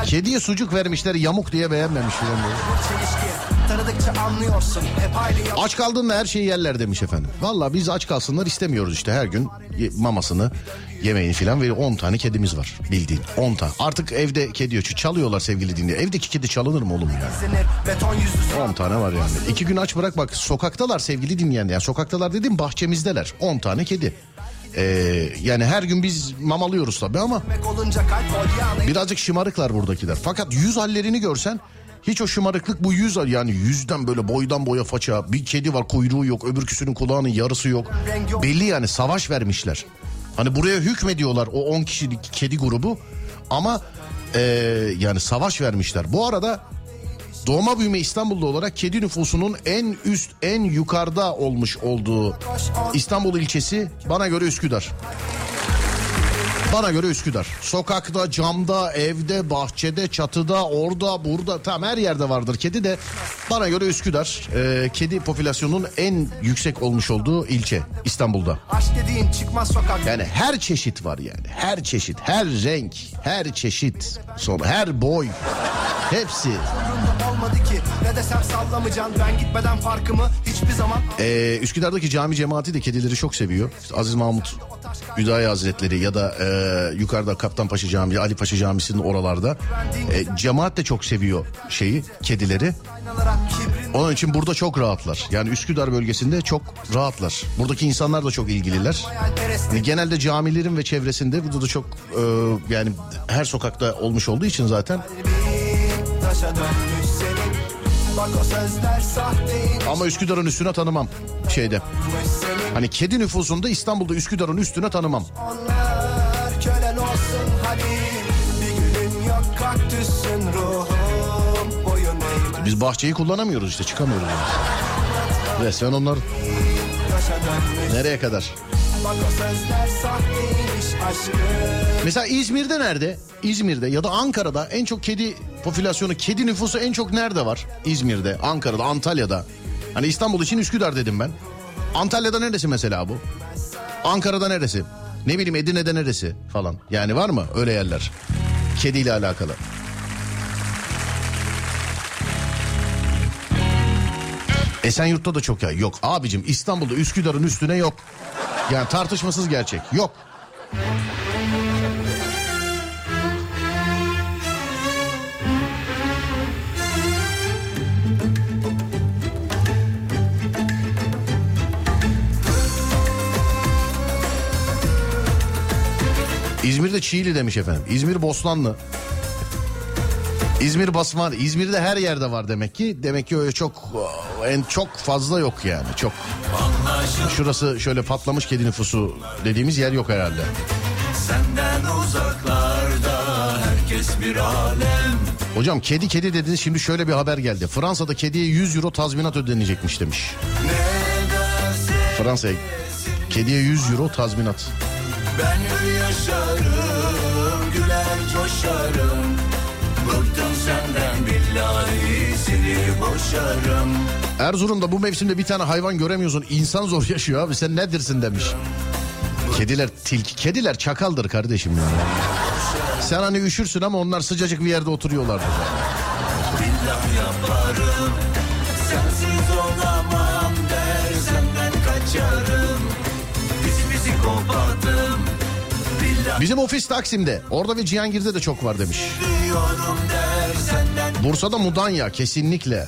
[SPEAKER 3] Kediye sucuk vermişler yamuk diye beğenmemiş
[SPEAKER 7] çelişki
[SPEAKER 13] tanıdıkça anlıyorsun Hep aynı
[SPEAKER 3] Aç kaldığında her şeyi yerler demiş efendim. Valla biz aç kalsınlar istemiyoruz işte her gün mamasını yemeğini filan ve 10 tane kedimiz var bildiğin 10 tane. Artık evde kedi yok çalıyorlar sevgili dinleyen. Evdeki kedi çalınır mı oğlum ya?
[SPEAKER 13] Zenir, Beton yüzlü
[SPEAKER 3] 10 tane var yani. İki gün aç bırak bak sokaktalar sevgili dinleyen. Yani sokaktalar dediğim bahçemizdeler. 10 tane kedi. Ee, yani her gün biz mamalıyoruz tabii ama birazcık şımarıklar buradakiler. Fakat yüz hallerini görsen hiç o şımarıklık bu yüz yani yüzden böyle boydan boya faça bir kedi var kuyruğu yok öbürküsünün kulağının yarısı yok. Belli yani savaş vermişler. Hani buraya hükmediyorlar o 10 kişilik kedi grubu ama ee, yani savaş vermişler. Bu arada doğma büyüme İstanbul'da olarak kedi nüfusunun en üst en yukarıda olmuş olduğu İstanbul ilçesi bana göre Üsküdar. Bana göre Üsküdar. Sokakta, camda, evde, bahçede, çatıda, orada, burada tam her yerde vardır kedi de bana göre Üsküdar e, kedi popülasyonunun en yüksek olmuş olduğu ilçe İstanbul'da.
[SPEAKER 13] Aşk dediğin çıkmaz sokak
[SPEAKER 3] Yani her çeşit var yani. Her çeşit, her renk, her çeşit, sonra her boy. Hepsi.
[SPEAKER 13] Olmadı ki Ne desem sallamayacaksın Ben gitmeden farkımı hiçbir zaman
[SPEAKER 3] Ee, Üsküdar'daki cami cemaati de kedileri çok seviyor. Aziz Mahmut Hüdayi Hazretleri ya da e, yukarıda Kaptanpaşa Camii, Ali Paşa Camisi'nin oralarda. E, cemaat de çok seviyor şeyi, kedileri. Onun için burada çok rahatlar. Yani Üsküdar bölgesinde çok rahatlar. Buradaki insanlar da çok ilgililer. genelde camilerin ve çevresinde burada da çok e, yani her sokakta olmuş olduğu için zaten.
[SPEAKER 13] Taşa dönmüş senin Bak o sözler sahteymiş
[SPEAKER 3] Ama Üsküdar'ın üstüne tanımam şeyde. Hani kedi nüfusunda İstanbul'da Üsküdar'ın üstüne tanımam.
[SPEAKER 13] Onlar kölen olsun hadi Bir günün yok kaktüsün ruhum Boyun eğmez
[SPEAKER 3] Biz bahçeyi kullanamıyoruz işte çıkamıyoruz. Yani. *laughs* Resmen onlar nereye kadar? Mesela İzmir'de nerede? İzmir'de ya da Ankara'da en çok kedi popülasyonu, kedi nüfusu en çok nerede var? İzmir'de, Ankara'da, Antalya'da. Hani İstanbul için Üsküdar dedim ben. Antalya'da neresi mesela bu? Ankara'da neresi? Ne bileyim Edirne'de neresi falan. Yani var mı öyle yerler? Kediyle alakalı. Esenyurt'ta da çok ya. Yok abicim İstanbul'da Üsküdar'ın üstüne yok. Yani tartışmasız gerçek. Yok. İzmir'de Çiğli demiş efendim. İzmir Bosnanlı. İzmir Basman. İzmir'de her yerde var demek ki. Demek ki öyle çok en çok fazla yok yani. Çok. Şurası şöyle patlamış kedi nüfusu dediğimiz yer yok herhalde.
[SPEAKER 7] Senden uzaklarda herkes bir alem
[SPEAKER 3] Hocam kedi kedi dediniz şimdi şöyle bir haber geldi. Fransa'da kediye 100 euro tazminat ödenecekmiş demiş. Fransa'ya kediye 100 euro tazminat.
[SPEAKER 7] ben yaşarım Güler coşarım senden billahi seni boşarım
[SPEAKER 3] Erzurum'da bu mevsimde bir tane hayvan göremiyorsun. İnsan zor yaşıyor abi sen nedirsin demiş. Kediler tilki. Kediler çakaldır kardeşim ya. Sen hani üşürsün ama onlar sıcacık bir yerde oturuyorlardır.
[SPEAKER 7] Billah yaparım Sensiz olamam der senden kaçarım Bizi bizi kopardım
[SPEAKER 3] Bizim ofis Taksim'de. Orada ve Cihangir'de de çok var demiş.
[SPEAKER 7] diyorum
[SPEAKER 3] Bursa'da Mudanya kesinlikle.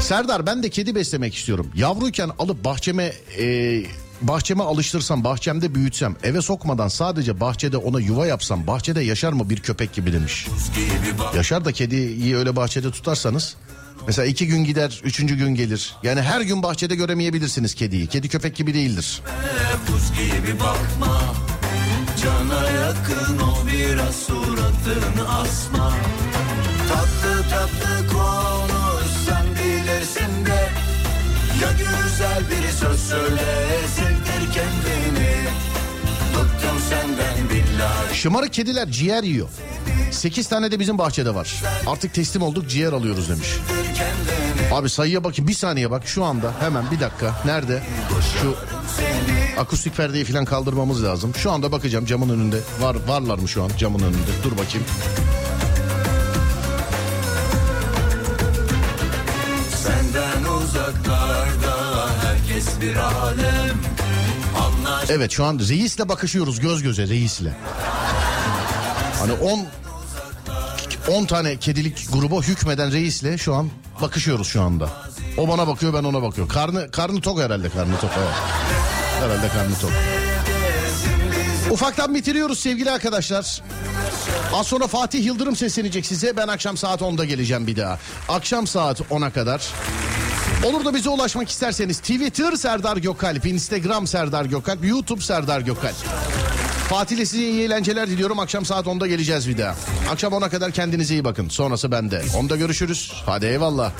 [SPEAKER 3] Serdar ben de kedi beslemek istiyorum. Yavruyken alıp bahçeme e, bahçeme alıştırsam, bahçemde büyütsem, eve sokmadan sadece bahçede ona yuva yapsam, bahçede yaşar mı bir köpek gibi demiş. Yaşar da kediyi öyle bahçede tutarsanız mesela iki gün gider, üçüncü gün gelir. Yani her gün bahçede göremeyebilirsiniz kediyi. Kedi köpek gibi değildir.
[SPEAKER 7] buz gibi bakma Cana yakın ol biraz suratını asma Tatlı tatlı konuş sen bilirsin de Ya güzel biri söz söyle sevdir kendini Bıktım senden billahi
[SPEAKER 3] Şımarık kediler ciğer yiyor. Sekiz tane de bizim bahçede var. Artık teslim olduk ciğer alıyoruz demiş. Abi sayıya bakayım bir saniye bak şu anda hemen bir dakika. Nerede? Şu akustik perdeyi falan kaldırmamız lazım. Şu anda bakacağım camın önünde. Var varlar mı şu an camın önünde? Dur bakayım.
[SPEAKER 13] Senden uzaklarda Herkes bir alem Anlaş
[SPEAKER 3] Evet şu an reisle bakışıyoruz göz göze reisle. Hani 10 10 tane kedilik gruba hükmeden reisle şu an bakışıyoruz şu anda. O bana bakıyor ben ona bakıyorum. Karnı karnı tok herhalde karnı tok. Evet. Herhalde karnı tok. Ufaktan bitiriyoruz sevgili arkadaşlar. Az sonra Fatih Yıldırım seslenecek size. Ben akşam saat 10'da geleceğim bir daha. Akşam saat 10'a kadar. Olur da bize ulaşmak isterseniz Twitter Serdar Gökalp, Instagram Serdar Gökalp, YouTube Serdar Gökalp. Fatih ile size iyi eğlenceler diliyorum. Akşam saat 10'da geleceğiz bir daha. Akşam 10'a kadar kendinize iyi bakın. Sonrası bende. 10'da görüşürüz. Hadi eyvallah.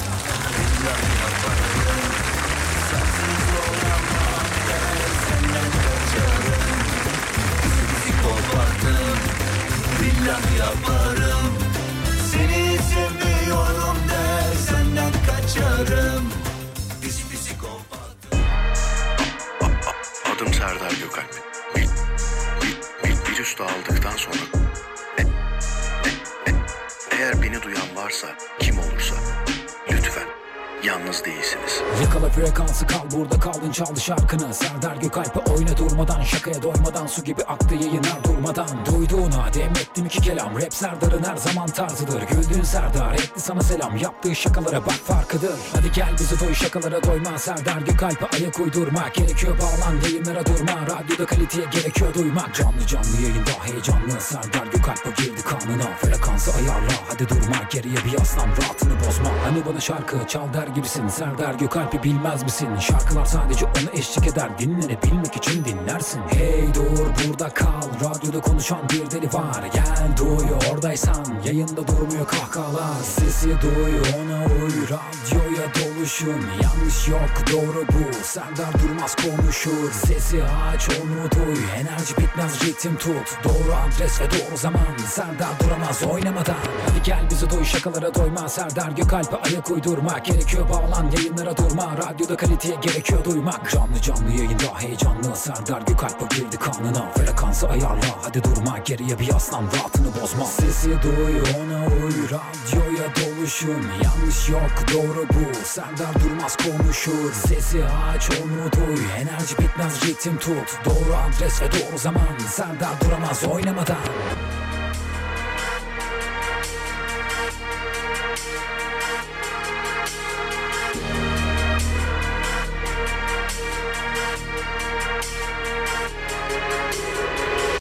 [SPEAKER 14] Şarkını Serdar Gökalp'e oyna durmadan şakaya doymadan Su gibi aktı yayınlar durmadan Duyduğuna demettim iki kelam. Rap Serdar'ın her zaman tarzıdır. Güldüğün Serdar etti sana selam. Yaptığı şakalara bak farkıdır. Hadi gel bizi doy şakalara doyma. Serdar Gökalp'e ayak uydurmak Gerekiyor bağlan yayınlara durma. Radyoda kaliteye gerekiyor duymak. Canlı canlı yayında heyecanlı. Serdar Gökalp'e girdi kanına. Frekansı ayarla hadi durma. Geriye bir yaslan rahatını bozma. Hani bana şarkı çal der gibisin. Serdar Gökalp'i bilmez misin? Şarkılar sadece ona eşlik eder. Dinlenebilmek için dinlersin. Hey dur burada kal. Radyoda konuşan bir deli var. Gel duy oradaysan Yayında durmuyor kahkahalar. Sesi duy ona uy Radyoya doluşun. Yanlış yok doğru bu Serdar Durmaz konuşur. Sesi aç onu duy Enerji bitmez ritim tut. Doğru adres ve doğru zaman Serdar duramaz oynamadan. Hadi gel bizi doy şakalara doyma. Serdar Gökalp'e ayak uydurmak Gerekiyor bağlan yayınlara durma. Radyoda kaliteye gerekiyor duymak. Canlı canlı yayında heyecanlı. Serdar Gökalp'e girdi kanına. Frekansı ayarla hadi Haydi durma geriye bir yaslan rahatını bozma. Sesi duy ona uy radyoya doluşun. Yanlış yok doğru bu. Serdar durmaz konuşur. Sesi aç onu duy enerji bitmez ritim tut. Doğru adres ve doğru zaman. Serdar duramaz oynamadan.